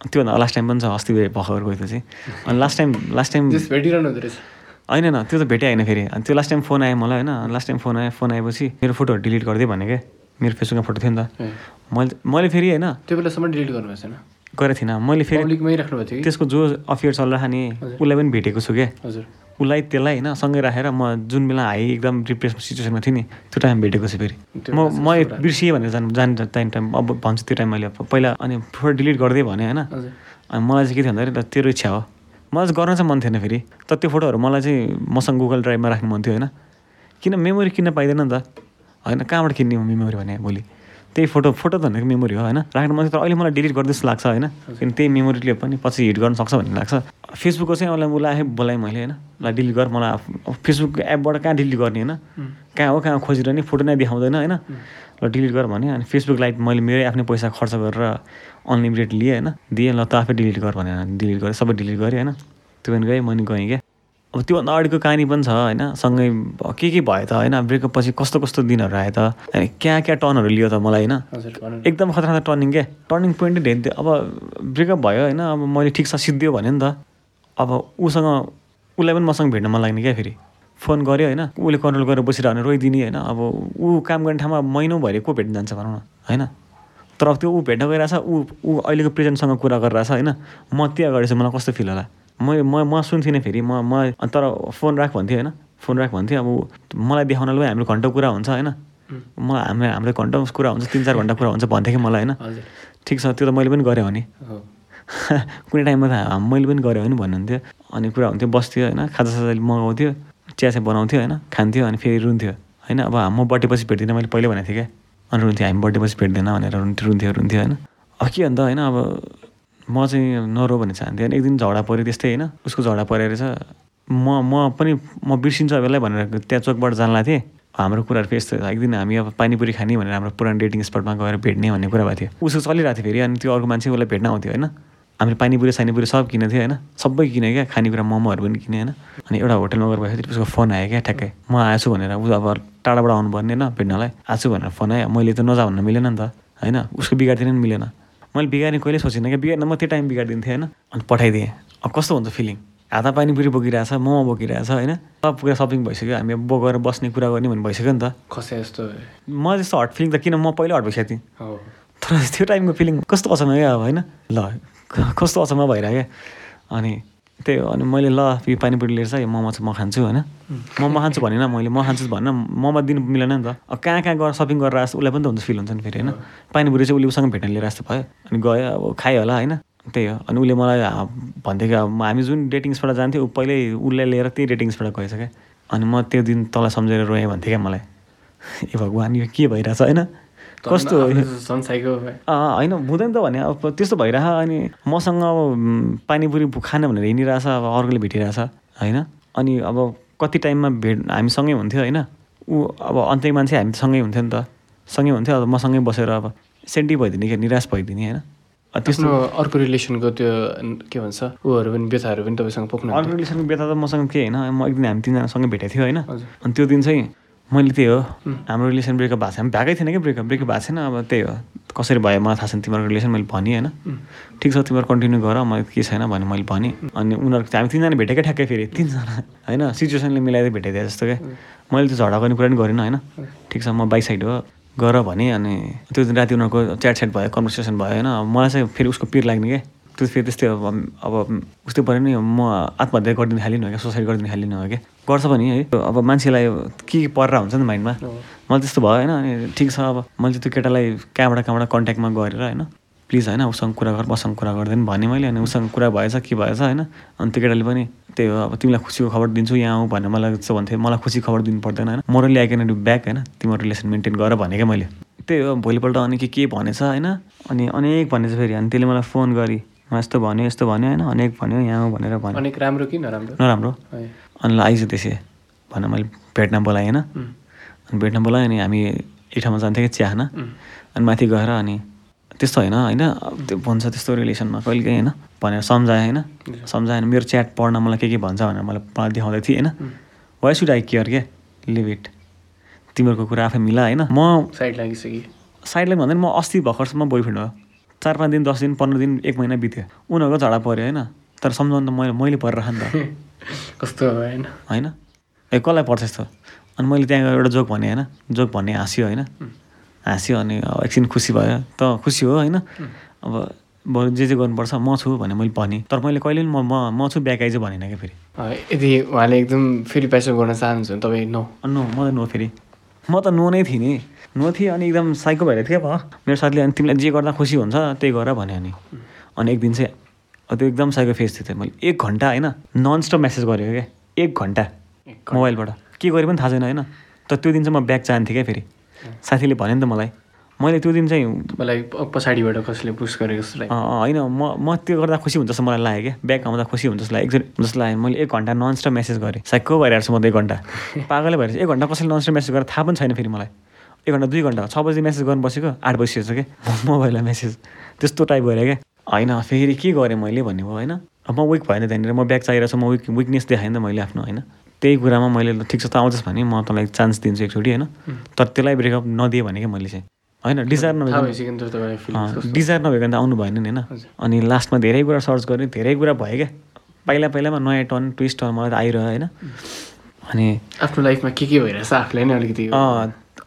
त्योभन्दा लास्ट टाइम पनि छ अस्ति भर्खर गयो त्यो चाहिँ अनि लास्ट टाइम लास्ट टाइम भेटिरहनु हुँदो रहेछ होइन न त्यो त भेटै होइन फेरि अनि त्यो लास्ट टाइम फोन आयो मलाई होइन लास्ट टाइम फोन आयो फोन आएपछि मेरो फोटोहरू डिलिट गरिदिएँ भने क्या मेरो फेसबुकमा फोटो थियो नि त। मैले मैले फेरि होइन। त्यो बेलासम्म डिलिट गर्नुभएको छैन? गरेको थिइनँ। मैले फेरि त्यसको जो अफेयर चलिरहेको नि। उसलाई पनि भेटेको छु क्या हजुर। उसलाई त्यसलाई होइन सँगै राखेर म जुन बेला हाई एकदम डिप्रेस सिचुएसनमा थिएँ नि त्यो टाइम भेटेको छु फेरि। म म बिर्सिएँ भनेर जान जान टाइम टाइम अब भन्छु त्यो टाइम मैले पहिला अनि फोटो डिलिट गरिदिएँ भने होइन। अनि मलाई चाहिँ के थियो भन्दाखेरि तेरो इच्छा हो। मलाई चाहिँ गर्न चाहिँ मन थिएन फेरि। तर त्यो फोटोहरू मलाई चाहिँ मसँग गुगल ड्राइभमा राख्नु मन थियो होइन। किन मेमोरी किन्न पाइँदैन नि त। होइन कहाँबाट किन्ने हो मेमोरी भने भोलि? त्यही फोटो फोटो त भनेको मेमोरी हो होइन? राख्नु मन तर अहिले मलाई डिलिट गर्दै जस्तो लाग्छ होइन? किन त्यही मेमोरीले पनि पछि हिट गर्न सक्छ भन्ने लाग्छ। फेसबुकको चाहिँ उसलाई उसलाई आफै बोलाएँ मैले होइन? ल डिलिट गर मलाई आफ- अब फेसबुक एपबाट कहाँ डिलिट गर्ने होइन? कहाँ हो कहाँ खोजिरहने फोटो नै देखाउँदैन होइन? ल डिलिट गर भने अनि फेसबुक लाइट मैले मेरै आफ्नै पैसा खर्च गरेर अनलिमिटेड लिएँ होइन? दिएँ ल त आफै डिलिट गर भनेर डिलिट गरेँ सबै डिलिट गरेँ होइन? त्यो पनि गएँ मैले गएँ क्या। अब त्योभन्दा अगाडिको कहानी पनि छ होइन? सँगै के के भयो त होइन? ब्रेकअप पछि कस्तो कस्तो दिनहरू आयो त अनि क्या क्या टर्नहरू लियो त मलाई होइन। एकदम खतरनाक टर्निङ क्या टर्निङ पोइन्टै धेरै अब ब्रेकअप भयो होइन? अब मैले ठिक छ सिद्धियो भने नि त। अब उसँग उसलाई पनि मसँग भेट्न मन लाग्ने क्या फेरि। फोन गऱ्यो होइन? उसले कन्ट्रोल गरेर बसिरह्यो भने रोइदिने होइन? अब ऊ काम गर्ने ठाउँमा महिनौभरि को भेट्न जान्छ भनौँ न होइन? तर अब त्यो ऊ भेट्न गइरहेछ ऊ ऊ अहिलेको प्रेजेन्टसँग कुरा गरिरहेछ होइन? म त्यो अगाडि चाहिँ मलाई कस्तो फिल होला? म म म सुन्थिनँ फेरि। म म तर फोन राख भन्थेँ होइन। फोन राख भन्थेँ अब मलाई देखाउनलाई पनि हाम्रो घन्टा कुरा हुन्छ होइन। मलाई हाम्रो हाम्रो घन्टा कुरा हुन्छ तिन चार घन्टा कुरा हुन्छ भन्थ्यो कि मलाई होइन। ठिक छ त्यो त मैले पनि गरेँ भने। कुनै टाइममा त मैले पनि गरेँ भने भन्नुहुन्थ्यो। अनि कुरा हुन्थ्यो बस्थ्यो होइन खाजा साजा मगाउँथ्यो चिया चाहिँ बनाउँथ्यो होइन खान्थ्यो अनि फेरि रुन्थ्यो। होइन अब म बर्थडे पछि भेट्दिनँ मैले पहिल्यै भनेको थिएँ क्या। अनि रुन्थ्यो हामी बर्थडे पछि भेट्दैन भनेर रुन्थ्यो रुन्थ्यो रुन्थ्यो होइन। अब के अन्त होइन अब म चाहिँ नरो भन्ने चाहन्थेँ। होइन एक दिन झगडा पऱ्यो त्यस्तै होइन उसको झगडा परेर रहेछ म म पनि म बिर्सिन्छु बेला भनेर त्यहाँ चोकबाट जान थिएँ। हाम्रो कुराहरू फेस एक दिन हामी अब पानीपुरी खाने भनेर हाम्रो पुरानो डेटिङ स्पटमा गएर भेट्ने भन्ने कुरा भएको थियो। उसको चलिरहेको थियो फेरि अनि त्यो अर्को मान्छे उसलाई भेट्न आउँथ्यो होइन। हामीले पानीपुरी सानीपुरी सब किनेको थियो होइन। सबै किने क्या खानेकुरा मोमोहरू पनि किने होइन। अनि एउटा होटलमा गएर बसेपछि उसको फोन आयो क्या ठ्याक्कै। म आएछु भनेर ऊ अब टाढाबाट आउनुपर्ने होइन भेट्नलाई। आछु भनेर फोन आयो। मैले त नजा भन्न मिलेन नि त होइन। उसको बिगारिदिन नि मिलेन। मैले बिगार्ने कहिले सोचिनँ क्या। बिगार्न म त्यो टाइम बिगारिदिन्थेँ होइन? अनि पठाइदिएँ। अब कस्तो हुन्छ फिलिङ हात पानीपुरी बोकिरहेछ मोमो बोकिरहेछ होइन? सब कुरा सपिङ भइसक्यो। हामी अब बोकेर बस्ने कुरा गर्ने भन्ने भइसक्यो नि त। खसे जस्तो म त्यस्तो हट फिलिङ त किन? म पहिला हट भइसकेको थिएँ। तर त्यो टाइमको फिलिङ कस्तो अचम्म क्या अब होइन? ल कस्तो अचम्म भइरहेको क्या? अनि त्यही हो अनि मैले ल यो पानीपुरी लिएर चाहिँ मोमो चाहिँ म खान्छु होइन? मोमो खान्छु भनेन मैले म खान्छु भनेर मोमो दिनु मिलेन नि त। अब कहाँ कहाँ गएर सपिङ गरेर आएको उसलाई पनि त हुन्छ फिल हुन्छ नि फेरि होइन? पानीपुरी चाहिँ उसले उसँग भेट्न लिएर जस्तो भयो अनि गयो अब खायो होला होइन? त्यही हो अनि उसले मलाई भन्थ्यो कि अब हामी जुन डेटिङ्सबाट जान्थ्यो ऊ पहिल्यै उसलाई लिएर त्यही डेटिङ्सबाट गएछ क्या अनि म त्यो दिन तँलाई सम्झेर रोएँ भन्थेँ क्या मलाई। ए भगवान् यो के भइरहेछ होइन? कस्तो होइन हुँदैन त भने अब त्यस्तो भइरह अनि मसँग अब पानीपुरी खान भनेर हिँडिरहेछ अब अर्कोले भेटिरहेछ होइन? अनि अब कति टाइममा भेट हामी सँगै हुन्थ्यो होइन? ऊ अब अन्त्य मान्छे हामी सँगै हुन्थ्यो नि त। सँगै हुन्थ्यो अब मसँगै बसेर अब सेन्टी भइदिने कि निराश भइदिने होइन? त्यस्तो। अर्को रिलेसनको त्यो के भन्छ ऊहरू पनि व्यथाहरू पनि तपाईँसँग पोख्नु अर्को रिलेसनको बेथा त मसँग के होइन। म एक दिन हामी तिनजनासँगै भेटेको थियो होइन। अनि त्यो दिन चाहिँ मैले त्यही हो। हाम्रो रिलेसन ब्रेकअप भएको छैन। भएकै थिएन कि ब्रेकअप? ब्रेकअप भएको छैन। अब त्यही हो। कसरी भयो? मलाई थाहा छैन। तिमीहरूको रिलेसन मैले भनेँ होइन। ठिक छ तिमीहरू कन्टिन्यू गर। मलाई के छैन भने मैले भनेँ। अनि उनीहरू हामी तिनजना भेटेकै ठ्याक्कै फेरि। तिनजना होइन? सिचुएसनले मिलाएर भेटाइदिए जस्तो क्या मैले त्यो झगडा गर्ने कुरा पनि गरिनँ होइन? ठिक छ म बाइक साइड हो। गर भने अनि त्यो दिन राति उनीहरूको च्याट स्याट भयो कन्भर्सेसन भयो होइन? मलाई चाहिँ फेरि उसको पिर लाग्ने क्या त्यो फेरि त्यस्तै अब अब उस्तै पऱ्यो नि म आत्महत्या गरिदिनु थालिनु हो क्या सुसाइड गरिदिनु थालिनु हो क्या। गर्छ पनि है। अब मान्छेलाई के के परेर हुन्छ नि माइन्डमा? मलाई त्यस्तो भयो होइन अनि ठिक छ अब। मैले चाहिँ त्यो केटालाई कहाँबाट कहाँबाट कन्ट्याक्टमा गरेर होइन प्लिज होइन उसँग कुरा गर मसँग कुरा गर्दैन भने मैले अनि उसँग कुरा भएछ के भएछ होइन अनि त्यो केटाले पनि त्यही हो अब तिमीलाई खुसीको खबर दिन्छु यहाँ आऊ भनेर मलाई जस्तो भन्थ्यो मलाई खुसी खबर दिनु पर्दैन होइन। Morally I can do back होइन तिम्रो रिलेसन मेन्टेन गर भने क्या मैले। त्यही हो भोलिपल्ट अनि के के भनेछ होइन अनि अनेक भनेछ फेरि अनि त्यसले मलाई फोन गरी म यस्तो भन्यो यस्तो भन्यो होइन? अनेक भन्यो यहाँ भनेर भन्यो। अनेक राम्रो कि नराम्रो? नराम्रो। अनि ल आइज त्यसै भनेर मैले भेट्न बोलाएँ होइन? अनि भेट्न बोलाएँ अनि हामी एक ठाउँमा जान्थ्यौँ कि चिया अनि माथि गएर अनि त्यस्तो होइन होइन? त्यो भन्छ त्यस्तो रिलेसनमा कहिले काहीँ होइन? भनेर सम्झाएँ होइन? सम्झाएँ अनि मेरो च्याट पढ्न मलाई के के भन्छ भनेर मलाई मलाई देखाउँदै थिएँ होइन? वाइ सुड आई केयर क्या लिभ इट तिमीहरूको कुरा आफै मिला होइन? म साइड लागिसक्यो साइडलाई भन्दैन म अस्ति भर्खरसम्म बोयफ्रेन्ड हो। चार पाँच दिन दस दिन पन्ध्र दिन एक महिना बित्यो। उनीहरूको झगडा पऱ्यो होइन? तर सम्झाउनु त मैले मैले परेर नि त। कस्तो होइन? होइन? ए कसलाई पर्छ यस्तो? अनि मैले त्यहाँ एउटा जोक भनेँ होइन? जोक भन्ने हाँस्यो होइन? हाँस्यो अनि एकछिन खुसी भयो। त खुसी हो होइन? अब बरु जे जे गर्नुपर्छ म छु भने मैले भनेँ। तर मैले कहिले पनि म म म छु ब्याक आइज भनेन क्या फेरि? यदि उहाँले एकदम फेरि पैसा गर्न चाहनुहुन्छ भने तपाईँ नो। नो म त नो फेरि। म त नो नै थिएँ नि। नो थिएँ अनि एकदम साइको भएर थिएँ भयो मेरो साथीले अनि तिमीलाई जे गर्दा खुसी हुन्छ त्यही गर भन्यो अनि। अनि एक दिन चाहिँ त्यो एकदम साइको फेस थियो मैले एक घन्टा होइन ननस्टप मेसेज गरेको क्या। एक घन्टा मोबाइलबाट। के गरेँ पनि थाहा छैन होइन। तर त्यो दिन चाहिँ म ब्याग चाहन्थेँ क्या फेरि। साथीले भन्यो नि त मलाई। मैले त्यो दिन चाहिँ मलाई पछाडिबाट कसले पुस गरेको जस्तो होइन म म त्यो गर्दा खुसी हुन्छ जस्तो मलाई लाग्यो क्या। ब्याग आउँदा खुसी हुन्छ जस्तो लाग्यो। एकचोटि जस्तो लाग्यो। मैले एक घन्टा ननस्टप मेसेज गरेँ। साइको भइरहेको छु म त एक घन्टा। पागलै भइरहेको छु। एक घन्टा कसैले ननस्टप मेसेज गरेर थाहा पनि छैन फेरि मलाई। एक घन्टा दुई घन्टा छ बजी मेसेज गर्नु बसेको आठ बजिसकेको छ क्या मोबाइलमा मेसेज त्यस्तो टाइप गऱ्यो क्या होइन फेरि के गरेँ मैले भन्ने भयो होइन? अब म विक भएन त्यहाँनिर म ब्याग चाहिरहेको छु म विक विकनेस देखाएँ नि त मैले आफ्नो होइन? त्यही कुरामा मैले ठिक छ त आउँछस् भने म तँलाई चान्स दिन्छु एकचोटि होइन? तर त्यसलाई ब्रेकअप नदिएँ भने क्या मैले चाहिँ? होइन डिजायर नभएको डिजायर नभएको त आउनु भएन नि होइन। अनि लास्टमा धेरै कुरा सर्च गरेँ धेरै कुरा भयो क्या पहिला पहिलामा नयाँ टर्न ट्विस्ट टर्न मलाई त आइरह्यो होइन? अनि आफ्नो लाइफमा के के भइरहेछ आफूलाई नै अलिकति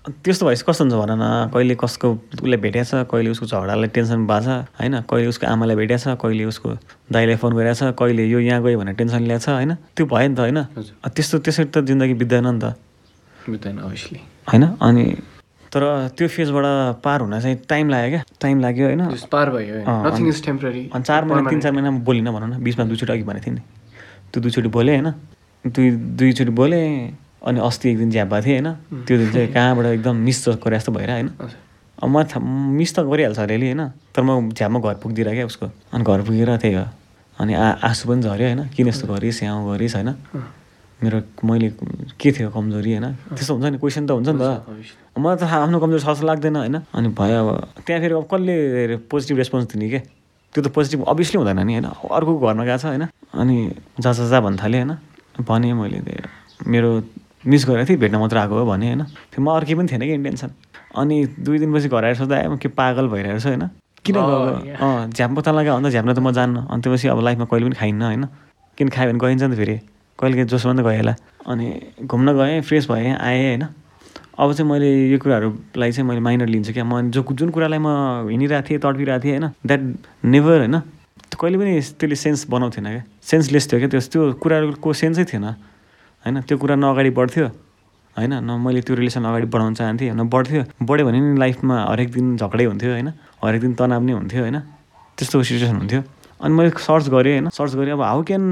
त्यस्तो भएपछि कस्तो हुन्छ भन न? कहिले कसको उसले भेटेछ कहिले उसको झगडालाई टेन्सन भएको छ होइन? कहिले उसको आमालाई भेटेछ कहिले उसको दाइलाई फोन गरेछ कहिले यो यहाँ गयो भनेर टेन्सन ल्याएको छ होइन? त्यो भयो नि त होइन? त्यस्तो त्यसरी त जिन्दगी बित्दैन नि त। बुझ्दैन अभियसली होइन? अनि तर त्यो फेजबाट पार हुन चाहिँ टाइम लाग्यो क्या? टाइम लाग्यो होइन? पार भयो अनि- इज टेम्पररी अनि चार महिना तिन चार महिनामा बोलिनँ भनौँ न? बिचमा दुईचोटि अघि भनेको थिएँ नि। त्यो दुईचोटि बोलेँ होइन? दुई दुईचोटि बोलेँ अनि अस्ति एक दिन झ्याप भएको थिएँ होइन। त्यो दिन चाहिँ कहाँबाट एकदम मिस गरे जस्तो भएर होइन। अब म मिस त गरिहाल्छ अलिअलि होइन। तर म झ्यापमा घर पुग्दिनँ क्या उसको। अनि घर पुगेर त्यही हो। अनि आ आँसु पनि झऱ्यो होइन। किन यस्तो गरिस् यहाँ गरिस् होइन। मेरो मैले के थियो कमजोरी होइन। त्यस्तो हुन्छ नि क्वेसन त हुन्छ नि त। मलाई त आफ्नो कमजोरी छ जस्तो लाग्दैन होइन। अनि भयो अब त्यहाँ फेरि अब कसले पोजिटिभ रेस्पोन्स दिने के? त्यो त पोजिटिभ अभियसली हुँदैन नि होइन। अर्को घरमा गएको छ होइन। अनि जा जा जा भन्नु थालेँ होइन। भनेँ मैले मेरो मिस गरेको थिएँ भेट्न मात्र आएको हो भने होइन। फेरि म अर्कै पनि थिएन कि इन्टेन्सन अनि दुई दिनपछि घर आएर आयो म के पागल भइरहेको छु होइन? किन गएको। अँ झ्याप पत्ता लगायो भन्दा झ्याप्न त म जान्न। अनि त्यसपछि अब लाइफमा कहिले पनि खाइन्न होइन। किन खायो भने गइन्छ नि त फेरि। कहिले काहीँ जोसमा त गइहाल्ला अनि घुम्न गएँ फ्रेस भएँ आएँ होइन। अब चाहिँ मैले यो कुराहरूलाई चाहिँ मैले माइनर लिन्छु क्या। म जो जुन कुरालाई म हिँडिरहेको थिएँ तडपिरहेको थिएँ होइन। द्याट नेभर होइन। त्यो कहिले पनि त्यसले सेन्स बनाउँथेन क्या। सेन्सलेस थियो क्या त्यो। त्यो कुराहरूको सेन्सै थिएन। होइन? त्यो कुरा न अगाडि बढ्थ्यो। होइन? न मैले त्यो रिलेसन अगाडि बढाउन चाहन्थेँ न बढ्थ्यो। बढ्यो भने नि लाइफमा हरेक दिन झगडै हुन्थ्यो होइन? हरेक दिन तनाव नै हुन्थ्यो होइन? त्यस्तो सिचुएसन हुन्थ्यो। अनि मैले सर्च गरेँ होइन? सर्च गरेँ अब how can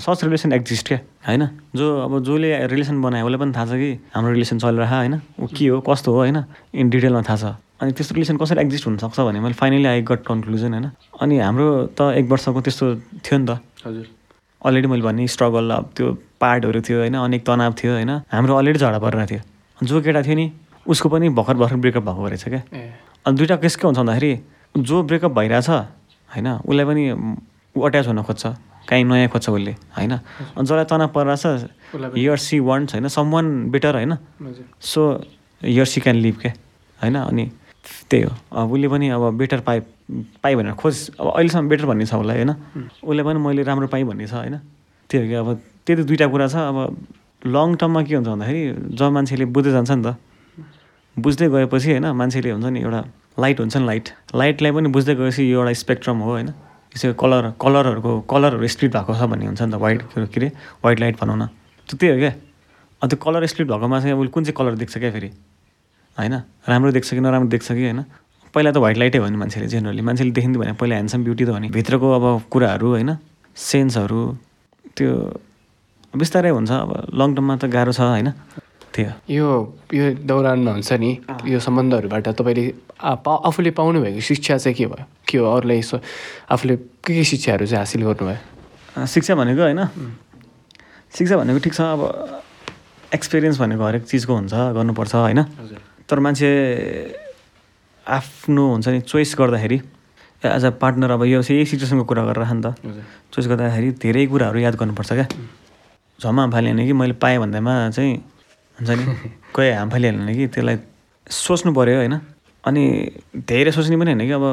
such relation exist क्या? होइन? जो अब जसले रिलेसन बनायो उसलाई पनि थाहा छ कि हाम्रो रिलेसन चलिरह होइन? ऊ के हो कस्तो हो होइन? इन डिटेलमा थाहा छ। अनि त्यस्तो रिलेसन कसरी एक्जिस्ट हुनसक्छ भने मैले फाइनली आई गट कन्क्लुजन होइन? अनि हाम्रो त एक वर्षको त्यस्तो थियो नि त। हजुर। अलरेडी मैले भने स्ट्रगल अब त्यो पार्टहरू थियो होइन अनेक तनाव थियो होइन। हाम्रो अलरेडी झगडा परिरहेको थियो। जो केटा थियो नि उसको पनि भर्खर भर्खर ब्रेकअप भएको रहेछ क्या। अनि दुइटा केस के हुन्छ भन्दाखेरि जो ब्रेकअप भइरहेछ होइन उसलाई पनि ऊ अट्याच हुन खोज्छ। काहीँ नयाँ खोज्छ उसले होइन। अनि जसलाई तनाव परिरहेछ यर सी वान्ट्स होइन सम वान बेटर होइन so yeah she can live क्या होइन। अनि त्यही हो। अब उसले पनि अब बेटर पाइ पाइ भनेर खोज अब अहिलेसम्म बेटर भन्ने छ उसलाई होइन। उसले पनि मैले राम्रो पाएँ भन्ने छ होइन। त्यही हो कि अब त्यही त दुइटा कुरा छ। अब लङ टर्ममा के हुन्छ भन्दाखेरि जब मान्छेले बुझ्दै जान्छ नि त बुझ्दै गएपछि होइन मान्छेले हुन्छ नि एउटा लाइट हुन्छ नि लाइट लाइटलाई पनि बुझ्दै गएपछि यो एउटा स्पेक्ट्रम हो होइन। यसो कलर कलरहरूको कलरहरू स्प्लिट भएको छ भन्ने हुन्छ नि त वाइट के अरे वाइट लाइट भनौँ न। त्यो त्यही हो क्या। अन्त कलर स्प्लिट भएकोमा चाहिँ उसले कुन चाहिँ कलर देख्छ क्या फेरि? होइन राम्रो देख्छ कि नराम्रो देख्छ कि होइन। पहिला त व्हाइट लाइटै नि मान्छेले जेनरली मान्छेले देखिन्थ्यो भने पहिला ह्यान्डसम ब्युटी त हो नि। भित्रको अब कुराहरू होइन सेन्सहरू त्यो बिस्तारै हुन्छ अब लङ टर्ममा त गाह्रो छ होइन? त्यही हो यो यो दौरानमा हुन्छ नि यो सम्बन्धहरूबाट तपाईँले आफूले पाउनुभएको शिक्षा चाहिँ के भयो? के हो? अरूलाई यसो आफूले के के शिक्षाहरू चाहिँ हासिल गर्नुभयो? शिक्षा भनेको होइन? शिक्षा भनेको ठिक छ अब एक्सपिरियन्स भनेको हरेक चिजको हुन्छ गर्नुपर्छ होइन? तर मान्छे आफ्नो हुन्छ नि चोइस गर्दाखेरि एज अ पार्टनर अब यो यही सिचुएसनको कुरा गरेर नि त। चोइस गर्दाखेरि धेरै कुराहरू याद गर्नुपर्छ क्या। झम्मा हाम फालिहाल्ने कि मैले पाएँ भन्दैमा चाहिँ हुन्छ नि कोही हाम फालिहाल्ने कि त्यसलाई सोच्नु पऱ्यो होइन। अनि धेरै सोच्ने पनि होइन कि अब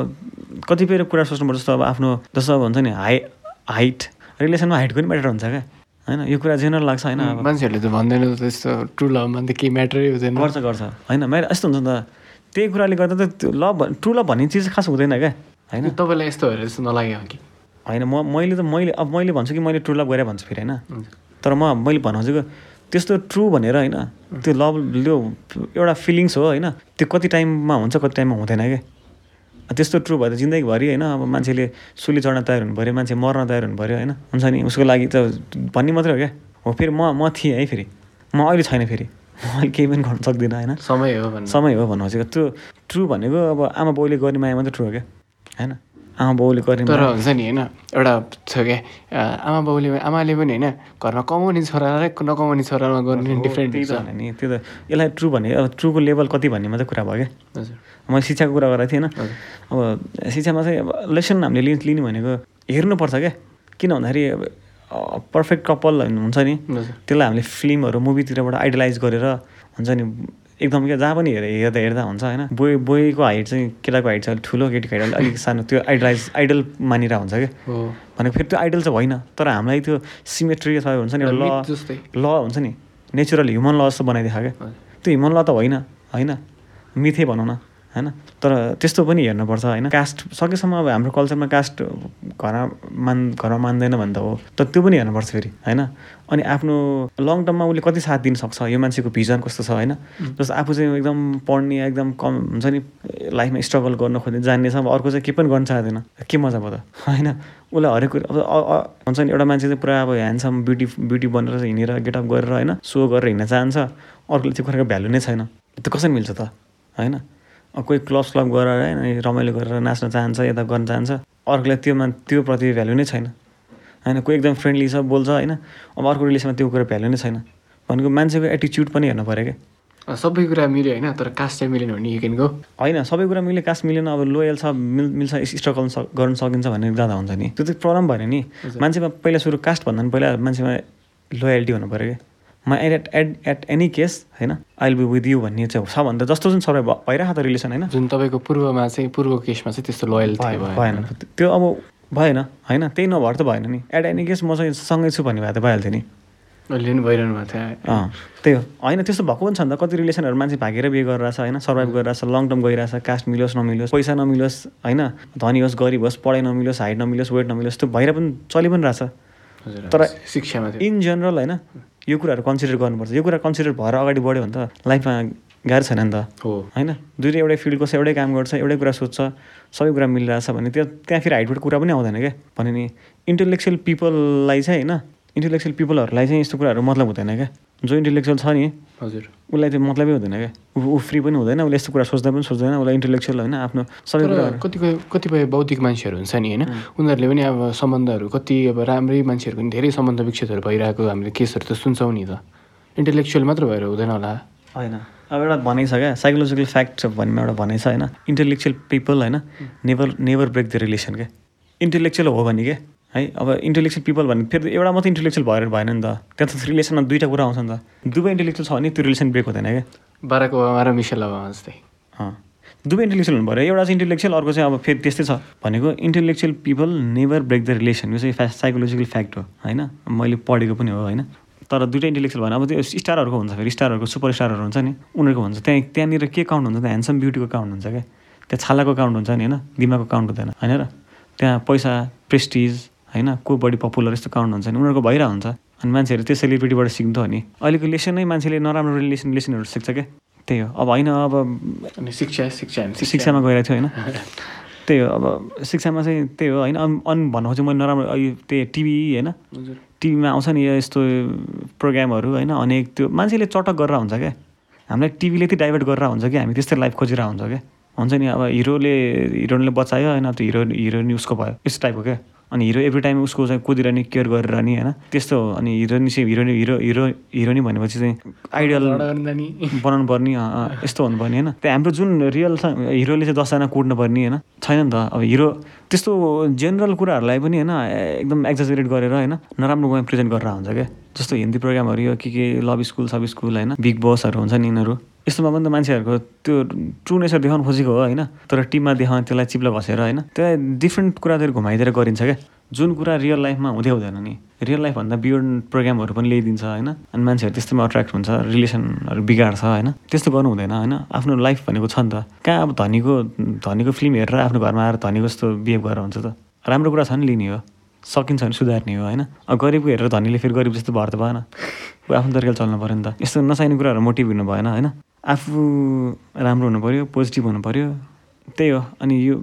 कतिपय कुरा सोच्नुपर्छ जस्तो अब आफ्नो जस्तो अब हुन्छ नि हाइ हाइट रिलेसनमा हाइटको पनि म्याटर हुन्छ क्या। होइन यो कुरा जेनरल लाग्छ होइन मान्छेहरूले त भन्दैन त्यस्तो ट्रु लभमा त केही म्याटरै हुँदैन गर्छ गर्छ। होइन मेरो यस्तो हुन्छ नि त त्यही कुराले गर्दा त त्यो लभ ट्रु लभ भन्ने चिज खास हुँदैन क्या। होइन। तपाईँलाई यस्तो भएर जस्तो नलाग्यो हो कि? होइन म मैले त मैले अब मैले भन्छु कि मैले ट्रु लभ गरेँ भन्छु फेरि होइन। तर म मैले भन्नु खोजेको त्यस्तो ट्रु भनेर होइन त्यो लभ त्यो एउटा फिलिङ्स हो होइन त्यो कति टाइममा हुन्छ कति टाइममा हुँदैन क्या त्यस्तो ट्रु भयो त जिन्दगीभरि होइन अब मान्छेले सुली चढ्न तयार हुनु पऱ्यो मान्छे मर्न तयार हुनु पऱ्यो होइन हुन्छ नि? उसको लागि त भन्ने मात्रै हो क्या? हो फेरि म म थिएँ है फेरि। म अहिले छैन फेरि। म अहिले केही पनि गर्न सक्दिनँ होइन। समय हो समय हो भन्नु खोजेको त्यो ट्रु भनेको अब आमा बाउले गर्ने माया मात्रै ट्रु हो क्या? होइन? आमा बाउले गर्ने। तर हुन्छ नि होइन एउटा छ क्या आमा बाउले आमाले पनि होइन घरमा कमाउने छोरा र नकमाउने छोरामा गर्ने डिफ्रेन्ट नि त्यो त यसलाई ट्रु भने अब ट्रुको लेभल कति भन्ने मात्रै कुरा भयो क्या। हजुर। मैले शिक्षाको कुरा गरेको थिएँ होइन। अब शिक्षामा चाहिँ अब लेसन हामीले लिने भनेको हेर्नुपर्छ क्या। किन भन्दाखेरि अब पर्फेक्ट कपाल हुन्छ नि। त्यसलाई हामीले फिल्महरू मुभीतिरबाट आइडलाइज गरेर हुन्छ नि एकदम क्या जहाँ पनि हेर हेर्दा हेर्दा हुन्छ होइन। बोय बोयको हाइट चाहिँ केटाको हाइट चाहिँ अलिक ठुलो केटीको हाइट अलिक सानो। त्यो आइडलाइज आइडल मानिरहेको हुन्छ क्या भनेको फेरि त्यो आइडल चाहिँ होइन। तर हामीलाई त्यो सिमेट्री अथवा हुन्छ नि ल। ल हुन्छ नि। नेचुरल ह्युमन ल जस्तो बनाइदिएको क्या। त्यो ह्युमन ल त होइन होइन। मिथे भनौँ न होइन। तर त्यस्तो पनि हेर्नुपर्छ होइन? कास्ट सकेसम्म अब हाम्रो कल्चरमा कास्ट घरमा मान घरमा मान्दैन भने त हो तर त्यो पनि हेर्नुपर्छ फेरि होइन? अनि आफ्नो लङ टर्ममा उसले कति साथ दिन सक्छ यो मान्छेको भिजन कस्तो छ होइन? जस्तो आफू चाहिँ एकदम पढ्ने एकदम कम हुन्छ नि लाइफमा स्ट्रगल गर्न खोज्ने जान्ने छ अब अर्को चाहिँ के पनि गर्न चाहँदैन के मजा भयो त होइन? उसलाई हरेक कुरा अब हुन्छ नि एउटा मान्छे चाहिँ पुरा अब ह्यान्डसम ब्युटी ब्युटी बनेर हिँडेर गेटअप गरेर होइन सो गरेर हिँड्न चाहन्छ अर्कोले त्यो कुराको भ्यालु नै छैन त्यो कसरी मिल्छ त होइन? कोही क्लब स्लब गरेर होइन रमाइलो गरेर नाच्न चाहन्छ यता गर्न चाहन्छ। अर्कोलाई त्यो मान त्यो प्रति भ्यालु नै छैन। होइन कोही एकदम फ्रेन्डली छ बोल्छ होइन। अब अर्को रिलेसनमा त्यो कुरा भ्यालु नै छैन। भनेको मान्छेको एटिच्युड पनि हेर्नु पऱ्यो क्या। सबै कुरा मिल्यो होइन तर कास्ट चाहिँ मिलेन भने यु क्यान गो होइन सबै कुरा मिले कास्ट मिलेन अब लोयल छ मिल मिल्छ स्ट्रगल गर्न सकिन्छ भन्ने जाँदा हुन्छ नि। त्यो त प्रब्लम भएन नि। मान्छेमा पहिला सुरु कास्ट भन्दा पनि पहिला मान्छेमा लोयल्टी हुनु पऱ्यो क्या। म at at at any case होइन आई बी विथ यु भन्ने चाहिँ छ भने त जस्तो जुन सबै भइरहेको त रिलेसन होइन। जुन तपाईँको पूर्वमा चाहिँ पूर्व केसमा चाहिँ त्यस्तो लोयल भएन त्यो अब भएन होइन त्यही नभएर त भएन नि। एट एनी केस म चाहिँ सँगै छु भन्ने भए त भइहाल्थ्यो नि। अहिले पनि भइरहनु भएको थियो अँ त्यही हो। होइन त्यस्तो भएको पनि छ नि त। कति रिलेसनहरू मान्छे भागेर बिहे गरिरहेछ होइन सर्भाइभ गरिरहेछ लङ टर्म गइरहेछ कास्ट मिलोस् नमिलोस् पैसा नमिलोस् होइन धनी होस् गरिब होस् पढाइ नमिलोस् हाइट नमिलोस् वेट नमिलोस् त्यो भएर पनि चलि पनि रहेछ तर शिक्षामा इन जेनरल होइन यो कुराहरू कन्सिडर गर्नुपर्छ। यो कुरा कन्सिडर भएर अगाडि बढ्यो भने त लाइफमा गाह्रो छैन नि त। हो। होइन? दुइटै एउटै फिल्डको छ एउटै काम गर्छ एउटै कुरा सोध्छ सबै कुरा मिलिरहेछ भने त्यो त्यहाँ फेरि हाइटबाट कुरा पनि आउँदैन क्या। भने नि इन्टेलेक्चुअल पिपललाई चाहिँ होइन इन्टेलेक्चुअल पिपलहरूलाई चाहिँ यस्तो कुराहरू मतलब हुँदैन क्या? जो इन्टेलेक्चुअल छ नि हजुर। उसलाई चाहिँ मतलबै हुँदैन क्या? ऊ फ्री पनि हुँदैन उसले यस्तो कुरा सोच्दा पनि सोच्दैन उसलाई इन्टेलेक्चुअल होइन आफ्नो सबै कुराहरू। कतिपय कतिपय बौद्धिक मान्छेहरू हुन्छ नि होइन? उनीहरूले पनि अब सम्बन्धहरू कति अब राम्रै मान्छेहरूको पनि धेरै सम्बन्ध विकसितहरू भइरहेको हामीले केसहरू त सुन्छौँ नि त। इन्टेलेक्चुअल मात्र भएर हुँदैन होला। होइन। अब एउटा भनाइ छ क्या? साइकोलोजिकल फ्याक्ट भन्ने एउटा भनाइ छ होइन? इन्टेलेक्चुअल पिपल होइन? Never never break the relation क्या? इन्टेलेक्चुअल हो भने क्या? है? अब इन्टेलेक्चुअल पिपल भने फेरि एउटा मात्रै इन्टेलेक्चुअल भएर भएन नि त। त्यहाँ त रिलेसनमा दुइटा कुरा आउँछ नि त। दुवै इन्टेलेक्चुअल छ भने त्यो रिलेसन ब्रेक हुँदैन क्या। बाराक ओबामा र मिसेल ओबामा जस्तै। दुवै इन्टेलेक्चुअल हुनु पऱ्यो। एउटा चाहिँ इन्टेलेक्चुअल अर्को चाहिँ अब फेरि त्यस्तै छ भनेको intellectual people never break the relation यो चाहिँ फ्या साइकोलोजिकल फ्याक्ट हो होइन? मैले पढेको पनि हो होइन? तर दुइटै इन्टेलेक्चुअल भने अब त्यो स्टारहरूको हुन्छ फेरि। स्टारहरूको सुपर स्टारहरू हुन्छ नि। उनीहरूको हुन्छ। त्यहाँ त्यहाँनिर के काउन्ट हुन्छ? त ह्यान्डसम ब्युटीको काउन्ट हुन्छ क्या? त्यहाँ छालाको काउन्ट हुन्छ नि होइन? दिमागको काउन्ट हुँदैन होइन र? त्यहाँ पैसा प्रेस्टिज होइन? को बढी पपुलर यस्तो काउन्ट हुन्छ नि? उनीहरूको भइरहेको हुन्छ अनि मान्छेहरू त्यो सेलिब्रिटीबाट सिक्दो हो नि। अहिलेको लेसनै मान्छेले नराम्रो रिलेसन लेसनहरू सिक्छ क्या त्यही हो। अब होइन अब शिक्षा शिक्षा शिक्षामा गइरहेको थियो होइन? त्यही हो। अब शिक्षामा चाहिँ त्यही हो। होइन अन भन्नु खोजेँ मैले नराम्रो त्यही टिभी होइन? टिभीमा आउँछ नि यस्तो प्रोग्रामहरू होइन? अनेक त्यो मान्छेले चटक गरेर हुन्छ क्या हामीलाई टिभीले त्यही डाइभर्ट गरेर हुन्छ कि? हामी त्यस्तै लाइफ खोजिरहेको हुन्छ क्या हुन्छ नि अब हिरोले हिरोइनले बचायो होइन? त्यो हिरो हिरोइन उसको भयो। यस्तो टाइपको क्या अनि हिरो एभ्री टाइम उसको चाहिँ कुदिरहने केयर गरिरहने होइन? त्यस्तो। अनि हिरोइन चाहिँ हिरोइन हिरो हिरो हिरोइनी भनेपछि चाहिँ आइडियल बनाउनु पर्ने यस्तो हुनुपर्ने होइन। त्यो हाम्रो जुन रियल छ हिरोले चाहिँ दसजना कुट्नु पर्ने होइन। छैन नि त। अब हिरो त्यस्तो जेनरल कुराहरूलाई पनि होइन एकदम एक्जाजरेट गरेर होइन नराम्रो वेमा प्रेजेन्ट गरेर हुन्छ क्या। जस्तो हिन्दी प्रोग्रामहरू यो के के लभ स्कुल सब स्कुल होइन बिग बसहरू हुन्छ नि यिनीहरू। यस्तोमा पनि त मान्छेहरूको त्यो ट्रु नेचर देखाउनु खोजेको हो होइन? तर टिममा देखाउने त्यसलाई चिप्लो घसेर होइन? त्यसलाई डिफ्रेन्ट कुरातिर घुमाइदिएर गरिन्छ क्या। जुन कुरा रियल लाइफमा हुँदै हुँदैन नि। रियल लाइफभन्दा बियोन्ड प्रोग्रामहरू पनि ल्याइदिन्छ होइन? अनि मान्छेहरू त्यस्तोमा अट्र्याक्ट हुन्छ रिलेसनहरू बिगार्छ होइन? त्यस्तो गर्नु हुँदैन होइन? आफ्नो लाइफ भनेको छ नि त। कहाँ अब धनीको धनीको फिल्म हेरेर आफ्नो घरमा आएर धनीको जस्तो बिहेभ गरेर हुन्छ त। राम्रो कुरा छ नि लिने हो। सकिन्छ भने सुधार्ने हो होइन? अब गरिबको हेरेर धनीले फेरि गरिब जस्तो भएर त भएन। आफ्नो तरिकाले चल्नु पऱ्यो नि त। यस्तो नचाहिने कुराहरू मोटिभ हुनु भएन होइन? आफू राम्रो हुनु पऱ्यो पोजिटिभ हुनु पऱ्यो त्यही हो। अनि यो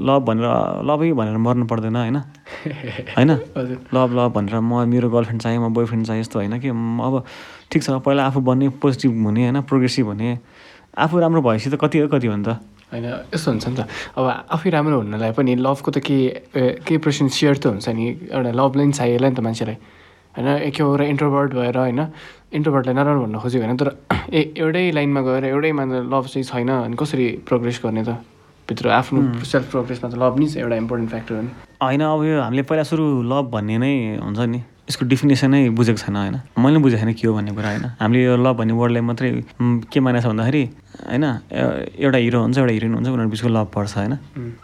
लभ भनेर लभै भनेर मर्नु पर्दैन होइन? होइन? हजुर। लभ लभ भनेर म मेरो गर्लफ्रेन्ड चाहियो म बोयफ्रेन्ड चाहियो यस्तो होइन कि? अब ठिक छ पहिला आफू बन्ने पोजिटिभ हुने होइन? प्रोग्रेसिभ हुने। आफू राम्रो भएपछि त कति हो कति हो नि त। होइन यस्तो हुन्छ नि त। अब आफै राम्रो हुनलाई पनि लभको त ए, केही पर्सेन्ट सेयर त हुन्छ नि? एउटा लभलाई नि चाहिएला नि त मान्छेलाई। होइन एक एउटा इन्ट्रोभर्ट भएर होइन? इन्ट्रोभर्टलाई नराम्रो भन्न खोजेको होइन तर ए एउटै लाइनमा गएर एउटैमा लभ चाहिँ छैन अनि कसरी प्रोग्रेस गर्ने त? भित्र आफ्नो सेल्फ प्रोग्रेसमा त लभ नि छ एउटा इम्पोर्टेन्ट फ्याक्टर हो नि। होइन अब यो हामीले पहिला सुरु लभ भन्ने नै हुन्छ नि। यसको डिफिनेसनै बुझेको छैन होइन। मैले पनि बुझेको छैन के हो भन्ने कुरा होइन। हामीले यो लभ भन्ने वर्डलाई मात्रै के मानेको छ भन्दाखेरि होइन एउटा हिरो हुन्छ एउटा हिरोइन हुन्छ उनीहरू बिचको लभ पर्छ होइन।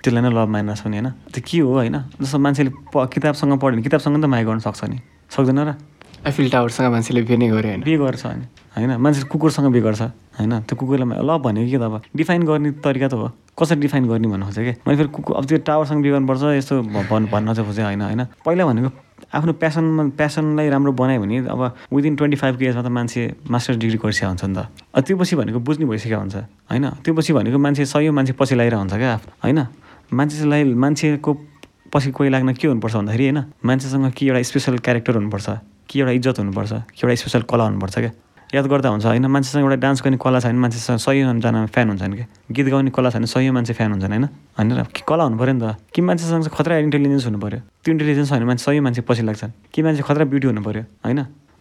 त्यसलाई नै लभ मानेर छ नि होइन। त्यो के हो होइन? जस्तो मान्छेले प किताबसँग पढ्यो भने किताबसँग त माया गर्न सक्छ नि। सक्दैन र। आइफिल टावरसँग मान्छेले बिहे नै गऱ्यो होइन। बिहे गर्छ अनि होइन मान्छे कुकुरसँग बिहे गर्छ। होइन त्यो कुकुरलाई लभ भनेको के त अब। डिफाइन गर्ने तरिका त हो। कसरी डिफाइन गर्ने भन्नु खोजेँ कि? मैले फेरि कुकुर अब त्यो टावरसँग बिहे गर्नुपर्छ यस्तो भन् भन्न चाहिँ खोजेँ होइन होइन। पहिला भनेको आफ्नो प्यासनमा प्यासनलाई राम्रो बनायो भने अब विदिन ट्वेन्टी फाइभको एजमा त मान्छे मास्टर्स डिग्री गरिसकेको हुन्छ नि त। त्यो पछि भनेको बुझ्ने भइसकेको हुन्छ। होइन त्यो पछि भनेको मान्छे सय मान्छे पछि लगाइरहेको हुन्छ क्या। होइन मान्छेलाई मान्छेको पछि कोही लाग्न के हुनुपर्छ भन्दाखेरि होइन मान्छेसँग के एउटा स्पेसल क्यारेक्टर हुनुपर्छ। कि एउटा इज्जत हुनुपर्छ कि एउटा स्पेसल कला हुनुपर्छ क्या? याद गर्दा हुन्छ होइन? मान्छेसँग एउटा डान्स गर्ने कला छ भने मान्छेसँग सयजना फ्यान हुन्छन् क्या? गीत गाउने कला छ भने सय मान्छे फ्यान हुन्छन् होइन? होइन कि कला हुनु पऱ्यो नि त? कि मान्छेसँग चाहिँ खतरा इन्टेलिजेन्स हुनु पऱ्यो त्यो इन्टेलिजेन्स छैन भने मान्छे सय मान्छे पछि लाग्छन्। कि मान्छे खतरा ब्युटी हुनु पऱ्यो होइन?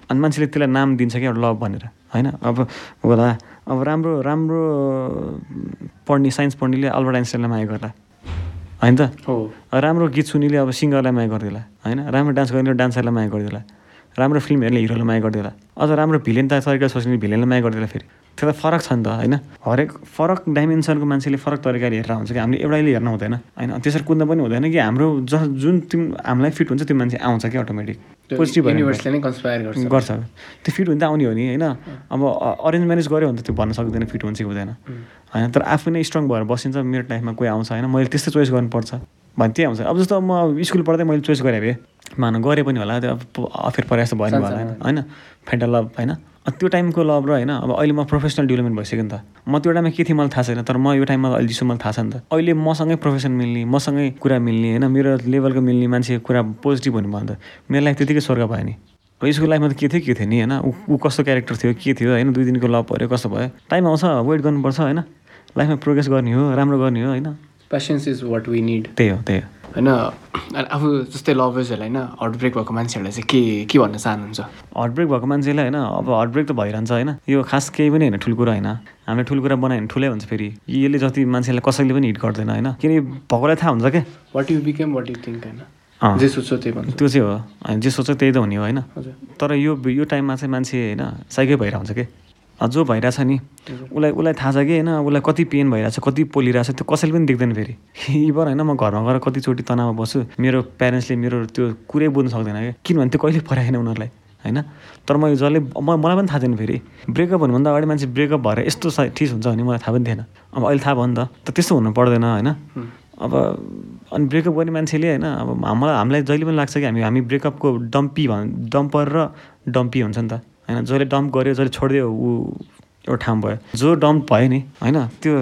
अनि मान्छेले त्यसलाई नाम दिन्छ क्या एउटा लभ भनेर होइन? अब होला अब राम्रो राम्रो पढ्ने साइन्स पढ्नेले अल्बर्ट आइन्स्टाइनलाई माया गर्ला होइन त? हो। राम्रो गीत सुन्नेले अब सिङ्गरलाई माया गरिदिएला होइन? राम्रो डान्स गर्ने डान्सरलाई माया गरिदिएला राम्रो फिल्म हेर्ने हिरोलाई माया गरिदिएला। अझ राम्रो भिलेन त तरिका सोच्ने भिलेनलाई माया गरिदिएला फेरि। त्यो त फरक छ नि त होइन? हरेक फरक डाइमेन्सनको मान्छेले फरक तरिकाले हेरेर हुन्छ कि हामीले एउटाले हेर्न हुँदैन होइन? त्यसरी कुद्न पनि हुँदैन कि हाम्रो ज जुन तिम हामीलाई फिट हुन्छ त्यो मान्छे आउँछ क्या अटोमेटिक पोजिटिभ युनिभर्सले नै कन्सपायर गर्छ। गर्छ। त्यो फिट हुँदा आउने हो नि होइन? अब अरेन्ज म्यारेज गऱ्यो भने त त्यो भन्न सक्दैन फिट हुन्छ कि हुँदैन। होइन? तर आफू नै स्ट्रङ भएर बसिन्छ मेरो लाइफमा कोही आउँछ होइन? मैले त्यस्तो चोइस गर्नुपर्छ। भने त्यही आउँछ अब जस्तो म स्कुल पढ्दै मैले चोइस गरेँ भए मान गरेँ पनि होला त्यो अब अफेर परे जस्तो भयो नि होला होइन होइन? फेन्टा लभ होइन? त्यो टाइमको लभ र होइन अब अहिले म प्रोफेसनल डेभलपमेन्ट भइसक्यो नि त। म त्यो टाइममा के थिएँ मलाई थाहा छैन तर म यो टाइममा अहिले जस्तो मलाई थाहा छ नि त। अहिले मसँगै प्रोफेसन मिल्ने मसँगै कुरा मिल्ने होइन? मेरो लेभलको मिल्ने मान्छे कुरा पोजिटिभ हुनु भयो भने त। मेरो लाइफ त्यतिकै स्वर्ग भयो नि। अब स्कुल लाइफमा त के थियो के थियो नि होइन? ऊ कस्तो क्यारेक्टर थियो के थियो होइन? दुई दिनको लभ पऱ्यो कस्तो भयो? टाइम आउँछ वेट गर्नुपर्छ होइन? लाइफमा प्रोग्रेस गर्ने हो राम्रो गर्ने हो होइन? Patience is what we need त्यही हो त्यही हो। होइन अनि आफू जस्तै लभर्सहरूलाई होइन हार्ट ब्रेक भएको मान्छेहरूलाई चाहिँ के के भन्न चाहनुहुन्छ? हार्टब्रेक भएको मान्छेलाई होइन अब हार्टब्रेक त भइरहन्छ होइन। यो खास केही पनि होइन ठुलो कुरा होइन। हामीले ठुलो कुरा बनायो भने ठुलै हुन्छ फेरि। यसले जति मान्छेलाई कसैले पनि हिट गर्दैन होइन। किनकि भएकोलाई थाहा हुन्छ क्या what you became what you think होइन। जे सोध्छ त्यही भन्छु। त्यो चाहिँ हो। जे सोच्छ त्यही त हुने हो होइन। तर यो यो टाइममा चाहिँ मान्छे होइन साइकै भइरहेको हुन्छ कि? जो भइरहेछ नि। उसलाई उसलाई थाहा छ कि होइन उसलाई कति पेन भइरहेछ कति पोलिरहेछ त्यो कसैले पनि देख्दैन फेरि। इभन होइन म घरमा गएर कतिचोटि तनावमा बस्छु मेरो प्यारेन्ट्सले मेरो त्यो कुरै बुझ्नु सक्दैन क्या। किनभने त्यो कहिले पराएन उनीहरूलाई होइन? तर म जसले म मलाई पनि थाहा थिएन फेरि। ब्रेकअप हुनुभन्दा अगाडि मान्छे ब्रेकअप भएर यस्तो सा- ठिस हुन्छ भन्ने मलाई थाहा पनि थिएन। अब अहिले थाहा भयो नि त त त्यस्तो हुनु पर्दैन होइन? अब अनि ब्रेकअप गर्ने मान्छेले होइन अब मलाई हामीलाई जहिले पनि लाग्छ कि हामी हामी ब्रेकअपको डम्पी भन् डम्पर र डम्पी हुन्छ नि त। होइन जसले डम्प गर्यो जसले छोडिदियो ऊ एउटा ठाउँ भयो। जो डम्प भयो नि होइन त्यो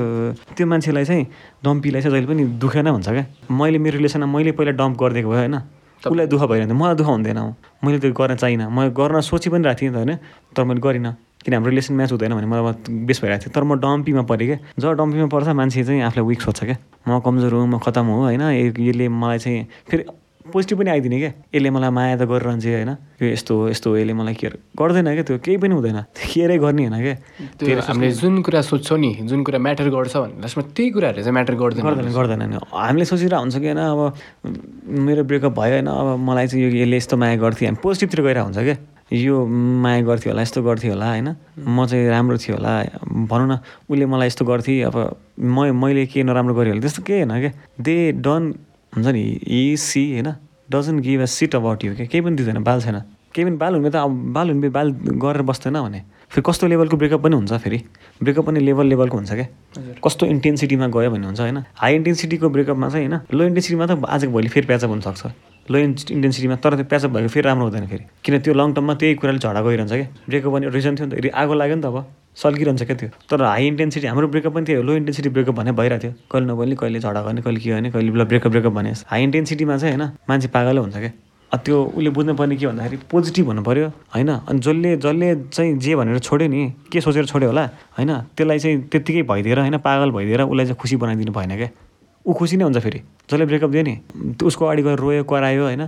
त्यो मान्छेलाई चाहिँ डम्पीलाई चाहिँ जहिले पनि दुःख नै हुन्छ क्या। मैले मेरो रिलेसनमा मैले पहिला डम्प गरिदिएको भए होइन उसलाई दुःख भइरहन्थ्यो मलाई दुःख हुँदैन मैले त्यो गर्न चाहिनँ। म गर्न सोची पनि राखेको थिएँ नि त होइन। तर मैले गरिनँ। किन हाम्रो रिलेसन म्याच हुँदैन भने मलाई बेस भइरहेको थियो। तर म डम्पीमा परेँ क्या। जब डम्पीमा पर्छ मान्छे चाहिँ आफूलाई विक सोध्छ क्या। म कमजोर हुँ म खतम हो होइन। यसले मलाई चाहिँ फेरि पोजिटिभ पनि आइदिने क्या। यसले मलाई माया त गरिरहन्छ होइन। यो यस्तो हो यस्तो हो यसले मलाई केयर गर्दैन क्या। त्यो केही पनि हुँदैन। केयरै गर्ने होइन क्या। त्यो हामीले जुन कुरा सोध्छौँ नि जुन कुरा म्याटर गर्छ भने लास्टमा त्यही कुराहरूले चाहिँ म्याटर गर्दैन। गर्दैन गर्दैन नि। हामीले सोचिरहेको हुन्छ कि होइन अब मेरो ब्रेकअप भयो होइन अब मलाई चाहिँ यो यसले यस्तो माया गर्थ्यो हामी पोजिटिभतिर गइरहेको हुन्छ क्या। यो माया गर्थ्यो होला यस्तो गर्थ्यो होला होइन। म चाहिँ राम्रो थियो होला। भनौँ न उसले मलाई यस्तो गर्थेँ अब म मैले के नराम्रो गरेँ होला त्यस्तो केही होइन क्या। दे डन हुन्छ नि इ सी होइन? Doesn't give a shit about you क्या केही पनि दिँदैन बाल छैन। केही पनि बाल हुने त अब बाल हुने बाल गरेर बस्दैन भने। फेरि कस्तो लेभलको ब्रेकअप पनि हुन्छ फेरि। ब्रेकअप पनि लेभल लेभलको हुन्छ क्या? कस्तो इन्टेन्सिटीमा गयो भन्ने हुन्छ होइन? हाई इन्टेन्सिटीको ब्रेकअपमा चाहिँ होइन? लो इन्टेन्सिटीमा त आजको भोलि फेरि प्याचअप हुनसक्छ। लो इन्टेन्सिटीमा तर त्यो प्याचअप भएको फेरि राम्रो हुँदैन फेरि। किन त्यो लङ टर्ममा त्यही कुराले झगडा गइरहन्छ क्या। ब्रेकअप पनि रिजन थियो नि त। आगो लाग्यो नि त अब सल्किरहन्छ क्या त्यो। तर हाई इन्टेन्सिटी हाम्रो ब्रेकअप पनि थियो लो इन्टेन्सिटी ब्रेकअप भने भइरहेको थियो। कहिले नबोल्ने कहिले झगडा गर्ने कहिले के गर्ने कहिले बेला ब्रेकअप ब्रेकअप भने। हाई इन्टेन्सिटीमा चाहिँ होइन मान्छे पागलै हुन्छ क्या। त्यो उसले बुझ्नुपर्ने के भन्दाखेरि पोजिटिभ हुनु पऱ्यो होइन? अनि जसले जसले चाहिँ जे भनेर छोड्यो नि के सोचेर छोड्यो होला होइन? त्यसलाई चाहिँ त्यत्तिकै भइदिएर होइन? पागल भइदिएर उसलाई चाहिँ खुसी बनाइदिनु भएन क्या। ऊ खुसी नै हुन्छ फेरि। जसले ब्रेकअप दियो नि उसको अगाडि गएर रोयो करायो होइन?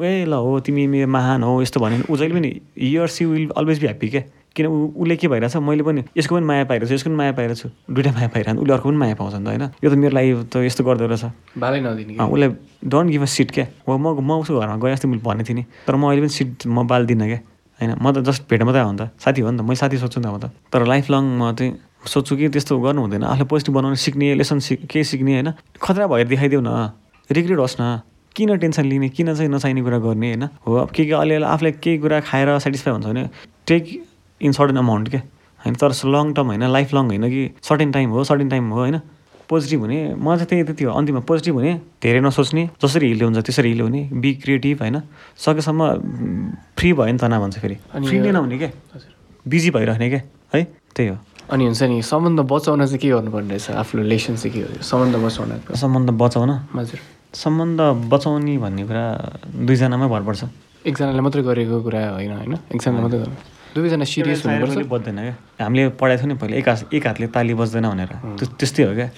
ए ल हो तिमी मेरो महान हो यस्तो भन्यो भने ऊ जहिले पनि yeah she will always be happy क्या किन ऊ उसले के भइरहेछ? मैले पनि यसको पनि माया पाइरहेको छु यसको पनि माया पाइरहेको छु दुइटा माया पाइरहनु उसले अर्को पनि माया पाउँछ नि त होइन? यो त मेरो लागि त यस्तो गर्दो रहेछ। बालै नदिने उसलाई डोन्ट गिभ अ सिट क्या हो म म उसको घरमा गएँ अस्ति मैले भनेको थिएँ नि तर म अहिले पनि सिट म बाल दिनँ क्या होइन म त जस्ट भेट मात्रै हो नि त साथी हो नि त मैले साथी सोध्छु नि त अब त। तर लाइफ लङ म चाहिँ सोध्छु कि त्यस्तो गर्नु हुँदैन। आफूलाई पोजिटिभ बनाउनु सिक्ने लेसन सिक केही सिक्ने होइन। खतरा भएर देखाइदेऊ न। रिग्रेट होस् न। किन टेन्सन लिने किन चाहिँ नचाहिने कुरा गर्ने होइन। हो अब के के अलिअलि आफूलाई केही कुरा खाएर सेटिस्फाई हुन्छ भने टेक इन सर्टेन अमाउन्ट क्या होइन तर लङ टर्म होइन लाइफ लङ होइन कि सर्टेन टाइम हो सर्टेन टाइम हो होइन। पोजिटिभ हुने म चाहिँ त्यही त्यति हो। अन्तिममा पोजिटिभ हुने धेरै नसोच्ने जसरी हिलो हुन्छ त्यसरी हिलो हुने। बी क्रिएटिभ होइन। सकेसम्म फ्री भयो नि तनाव भन्छ फेरि। फ्री नै नहुने क्या बिजी भइरहने क्या है त्यही हो। अनि हुन्छ नि सम्बन्ध बचाउन चाहिँ के गर्नुपर्ने रहेछ आफ्नो रिलेसन चाहिँ के हो? सम्बन्ध बचाउन। सम्बन्ध बचाउन? हजुर। सम्बन्ध बचाउने भन्ने कुरा दुईजनामै भर पर्छ। एकजनाले मात्रै गरेको कुरा होइन होइन? एकजनाले मात्रै गर्नु। दुवैजना सिरियस हुनुपर्छ। बज्दैन क्या। हामीले पढाएको थियो नि पहिला एक हात एक हातले ताली बज्दैन भनेर। त्यो त्यस्तै हो क्या।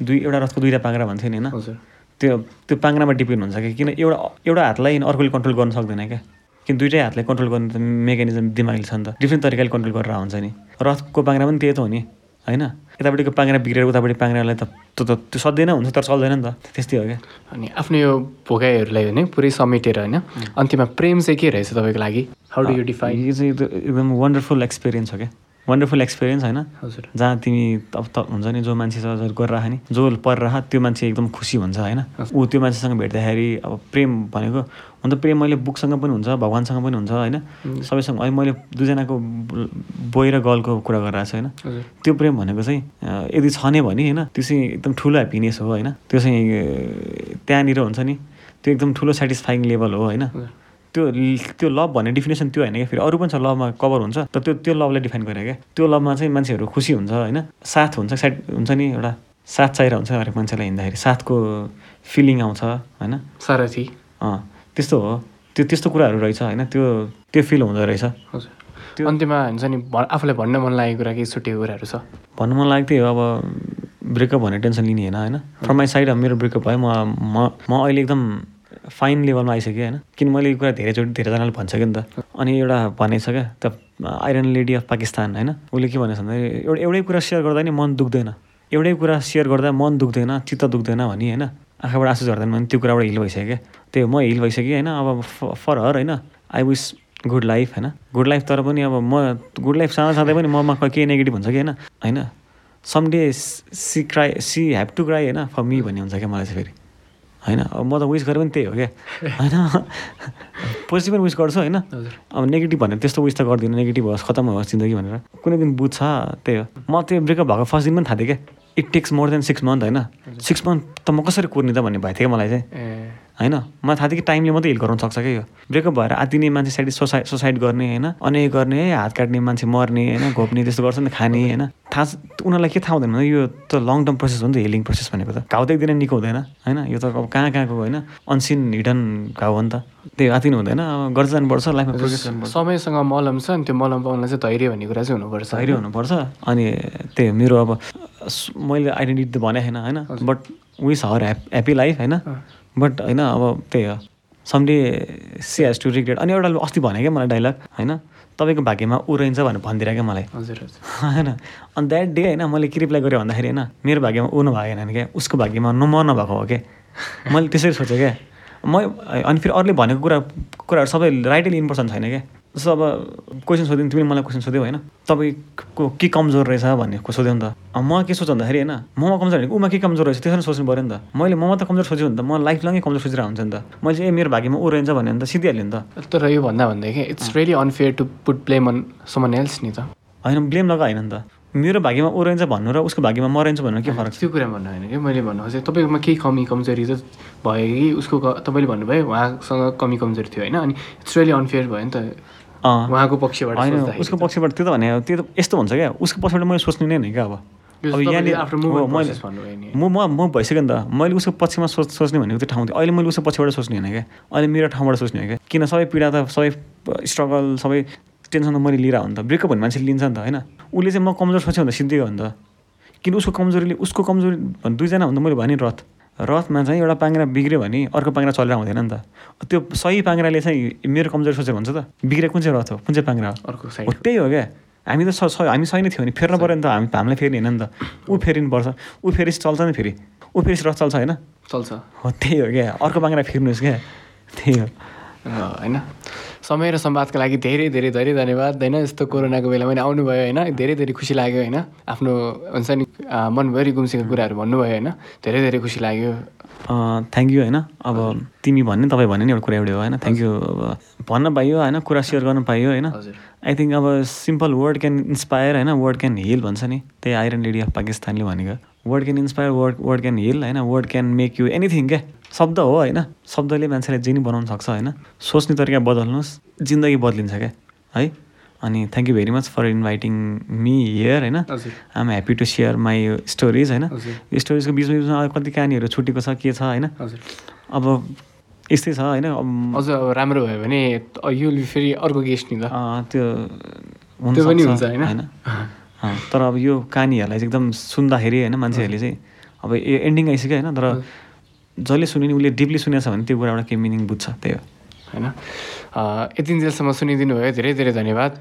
दुई एउटा रथको दुईवटा पाङ्रा भन्थ्यो नि होइन? त्यो त्यो पाङ्रामा डिपेन्ड हुन्छ कि किन एउटा एउटा हातलाई अर्कोले कन्ट्रोल गर्न सक्दैन क्या। किन दुइटै हातले कन्ट्रोल गर्ने त मेकानिजम दिमागले छ नि त। डिफ्रेन्ट तरिकाले कन्ट्रोल गरेर हुन्छ नि। रथको पाङ्रा पनि त्यही त हो नि होइन? यतापट्टिको पाङ्रा बिग्रेर उतापट्टि पाङ्रालाई त त्यो त त्यो सधैँ नै हुन्छ तर चल्दैन नि त। त्यस्तै हो क्या। अनि आफ्नो यो भोगाइहरूलाई होइन पुरै समेटेर होइन अन्तिममा प्रेम चाहिँ के रहेछ तपाईँको लागि? हाउ डु यु डिफाइन यो चाहिँ एकदम- एकदम वन्डरफुल एक्सपिरियन्स हो क्या। वन्डरफुल एक्सपिरियन्स होइन। हजुर। जहाँ तिमी अब त हुन्छ नि जो मान्छे छ गरिरह नि जो परिरह त्यो मान्छे एकदम खुसी हुन्छ होइन? ऊ त्यो मान्छेसँग भेट्दाखेरि अब प्रेम भनेको हुन त प्रेम मैले बुकसँग पनि हुन्छ भगवान्सँग पनि हुन्छ होइन? सबैसँग अहिले मैले दुईजनाको बोय र गर्लको कुरा गरिरहेको छु होइन? त्यो प्रेम भनेको चाहिँ यदि छ नै भने होइन त्यो चाहिँ एकदम ठुलो ह्याप्पिनेस हो होइन? त्यो चाहिँ त्यहाँनिर हुन्छ नि त्यो एकदम ठुलो सेटिस्फाइङ लेभल हो होइन? त्यो त्यो लभ भन्ने डिफिनेसन त्यो होइन क्या फेरि? अरू पनि छ लभमा कभर हुन्छ तर त्यो त्यो लभलाई डिफाइन गरेर क्या? त्यो लभमा चाहिँ मान्छेहरू खुसी हुन्छ होइन? साथ हुन्छ साइड हुन्छ नि एउटा साथ चाहिरहेको हुन्छ हरेक मान्छेलाई हिँड्दाखेरि साथको फिलिङ आउँछ होइन? सारथी। अँ। त्यस्तो हो। त्यो त्यस्तो कुराहरू रहेछ होइन। त्यो त्यो फिल हुँदो रहेछ। हजुर। त्यो- अन्त्यमा हुन्छ नि आफूलाई भन्न मन लागेको कुरा केही छुट्टिएको कुराहरू छ? भन्नु मन लाग्थ्यो अब ब्रेकअप भने टेन्सन लिने होइन होइन। फ्रम माई साइड अब मेरो ब्रेकअप भयो म म म अहिले एकदम फाइन लेभलमा आइसकेँ होइन। किन मैले यो कुरा धेरैचोटि धेरैजनाले भनिसकेँ नि त। अनि एउटा भनेछ क्या त आइरन लेडी अफ पाकिस्तान होइन। उसले के भनेछ भन्दाखेरि एउटा एउटै कुरा सेयर गर्दा नि मन दुख्दैन। एउटै कुरा सेयर गर्दा मन दुख्दैन चित्त दुख्दैन भने होइन। आँखाबाट आँसु झर्दैन भने त्यो कुराबाट हिल भइसक्यो क्या। त्यो म हिल भइसकेँ होइन अब फर हर होइन। आई विस गुड लाइफ होइन। गुड लाइफ तर पनि अब म गुड लाइफ साँदा साँदै पनि ममा क- केही नेगेटिभ हुन्छ कि होइन? होइन। Some day she cry she have to cry होइन फर मी भन्ने हुन्छ क्या मलाई चाहिँ फेरि। होइन। अब म त विस गरेँ पनि त्यही हो क्या। होइन। पोजिटिभ पनि विस गर्छु होइन। अब नेगेटिभ भनेर त्यस्तो विस त गर्दिनँ नेगेटिभ होस् खतम होस् जिन्दगी भनेर। कुनै दिन बुझ्छ त्यही हो। म त्यो ब्रेकअप भएको फर्स्ट दिन पनि थाहा थिएँ क्या। It takes more than six month होइन? सिक्स मन्थ त म कसरी कुर्ने त भन्ने भएको थियो मलाई चाहिँ। होइन? मलाई थाहा थियो कि टाइमले मात्रै हिल गराउन सक्छ क्या यो। ब्रेकअप भएर आत्तिने मान्छे साइड सोसाइड सोसाइड गर्ने होइन? अन्याय गर्ने है हात काट्ने मान्छे मर्ने होइन? घोप्ने त्यस्तो गर्छ नि खाने होइन? थाहा उनीहरूलाई के थाहा हुँदैन यो त लङ टर्म प्रोसेस हो नि त हिलिङ प्रोसेस भनेको त। घाउ एकदिन निको हुँदैन होइन? यो त अब कहाँ कहाँको होइन? अनसिन हिडन घाउ हो नि त। त्यही आत्तिनु हुँदैन। अब गर्दै जानुपर्छ लाइफमा प्रोग्रेस गर्नुपर्छ समयसँग मलम छ नि त्यो मलम पाउनलाई चाहिँ धैर्य भन्ने कुरा चाहिँ हुनुपर्छ। धैर्य हुनुपर्छ। अनि त्यही हो, मेरो अब मैले आइडेन्टिटी त भनेको छैन होइन? But wish her hap happy life होइन? बट होइन अब त्यही हो। Someday she has to regret अनि एउटा अस्ति भने क्या मलाई डाइलग होइन? तपाईँको भाग्यमा ऊ रहन्छ भनेर भनिदिएर क्या मलाई। हजुर हजुर। होइन? अनि द्याट डे होइन मैले के रिप्लाई गरेँ भन्दाखेरि होइन? मेरो भाग्यमा ऊ नभएको होइन क्या उसको भाग्यमा न म नभएको हो क्या? मैले त्यसरी सोचेँ क्या। म अनि फेरि अरूले भनेको कुरा कुराहरू सबै राइटै लिनुपर्छ भने छैन क्या? जस्तो अब क्वेसन सोध्यो तिमीले मलाई क्वेसन सोध्यौ होइन। तपाईँको के कमजोर रहेछ भन्ने सोध्यौ नि त। म के सोध्छु भन्दाखेरि होइन ममा कमजोर होइन उमा के कमजोर रहेछ त्यसरी सोच्नु पऱ्यो नि त। मैले ममा त कमजोर सोच्यो भने त म लाइफ लङै कमजोर सोचिरहेको हुन्छ नि त। मैले चाहिँ ए मेरो भाग्यमा ऊ रहन्छ भन्यो भने त सिधिहाल्यो नि त। तर यो भन्दा भन्दाखेरि it's really unfair to put blame on someone else नि त। होइन ब्लेम लगा होइन नि त। मेरो भाग्यमा ऊ रहन्छ भन्नु र उसको भाग्यमा म रहन्छ भन्नु के फरक त्यो कुरा भन्नु होइन कि मैले भन्नु खोजेँ। तपाईँकोमा केही कमी कमजोरी त भयो कि उसको तपाईँले भन्नुभयो उहाँसँग कमी कमजोरी थियो होइन। अनि इट्स रियली अनफेयर भयो नि त। उहाँको पक्षबाट होइन उसको पक्षबाट त्यो त भने त्यो त यस्तो हुन्छ क्या। उसको पक्षबाट मैले सोच्नु नै होइन क्या अब। अब यहाँनिर हो, नि। म म म भइसक्यो नि त। मैले उसको पक्षमा सोच सोच्ने भनेको त्यो ठाउँ थियो। अहिले मैले उसको पछिबाट सोच्ने होइन क्या। अहिले मेरो ठाउँबाट सोच्ने हो क्या। किन सबै पीडा त सबै स्ट्रगल सबै टेन्सन त मैले लिएर हो नि त। ब्रेकअप भन्ने मान्छेले लिन्छ नि त होइन? उसले चाहिँ म कमजोर सोच्यो भने सिद्धि हो नि त। किन उसको कमजोरीले उसको कमजोरी भन् दुईजना भन्दा मैले भने रथ रथमा चाहिँ एउटा पाङ्ग्रा बिग्रियो भने अर्को पाङ्ग्रा चलेर हुँदैन नि त। त्यो सही पाङ्ग्राले चाहिँ मेरो कमजोरी सोचेर भन्छ त। बिग्रेको कुन चाहिँ रथ हो? कुन चाहिँ पाङ्ग्रा हो? अर्को हो त्यही हो क्या। हामी त स- हामी सही नै थियो भने फेर्नु पऱ्यो नि त। हामी हामीलाई फेर्ने होइन नि त। ऊ फेरिनुपर्छ ऊ फेरि चल्छ नि फेरि। ऊ फेरि रथ चल्छ होइन? चल्छ। हो त्यही हो क्या। अर्को पाङ्ग्रा फेर्नुहोस् क्या। त्यही हो। होइन। समय र संवादको लागि धेरै धेरै धेरै धन्यवाद होइन? यस्तो कोरोनाको बेलामा पनि आउनुभयो होइन? धेरै धेरै खुसी लाग्यो होइन? आफ्नो हुन्छ नि मनभरि गुम्सेको कुराहरू भन्नुभयो होइन? धेरै धेरै खुसी लाग्यो। थ्याङ्क यू होइन? अब तिमी भन्ने तपाईँ भन्ने नि एउटा कुरा एउटै हो होइन? थ्याङ्क यू अब भन्न पाइयो होइन? कुरा सेयर गर्न पाइयो होइन? आई थिङ्क अब सिम्पल वर्ड क्यान इन्सपायर होइन? वर्ड क्यान हिल भन्छ नि। त्यही आइरन लेडी अफ पाकिस्तानले भनेको। Word can inspire word word can heal होइन? Word can make you anything क्या? शब्द हो होइन। शब्दले मान्छेलाई जे नि बनाउन सक्छ होइन। सोच्ने तरिका बदल्नुहोस्। जिन्दगी बदलिन्छ क्या है? अनि thank you very much for inviting me here होइन? हजुर। I'm happy to share my stories होइन? यो स्टोरिजको बिचमा बिचमा कति कहानीहरू छुटेको छ के छ होइन? अब यस्तै छ होइन? अझ अब राम्रो भयो भने यो फेरि अर्को गेस्ट नि त्यो हुन्छ होइन? तर अब यो कहानीहरूलाई चाहिँ एकदम सुन्दाखेरि होइन मान्छेहरूले चाहिँ अब यो एन्डिङ आइसक्यो होइन? तर जसले सुन्यो नि उसले डिपली सुनेको छ भने त्यो कुराबाट केही मिनिङ बुझ्छ त्यही हो। होइन? अँ, यति जेलसम्म सुनिदिनु भयो धेरै धेरै धन्यवाद।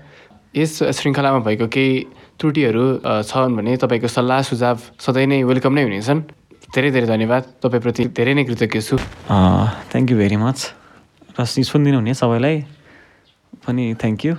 यस श्रृङ्खलामा भएको केही त्रुटिहरू छन् भने तपाईँको सल्लाह सुझाव सधैँ नै वेलकम नै हुनेछन्। धेरै धेरै धन्यवाद। तपाईँप्रति धेरै नै कृतज्ञ छु। थ्याङ्क यू भेरी मच र सुनिदिनु हुने सबैलाई। पनि थ्याङ्क यू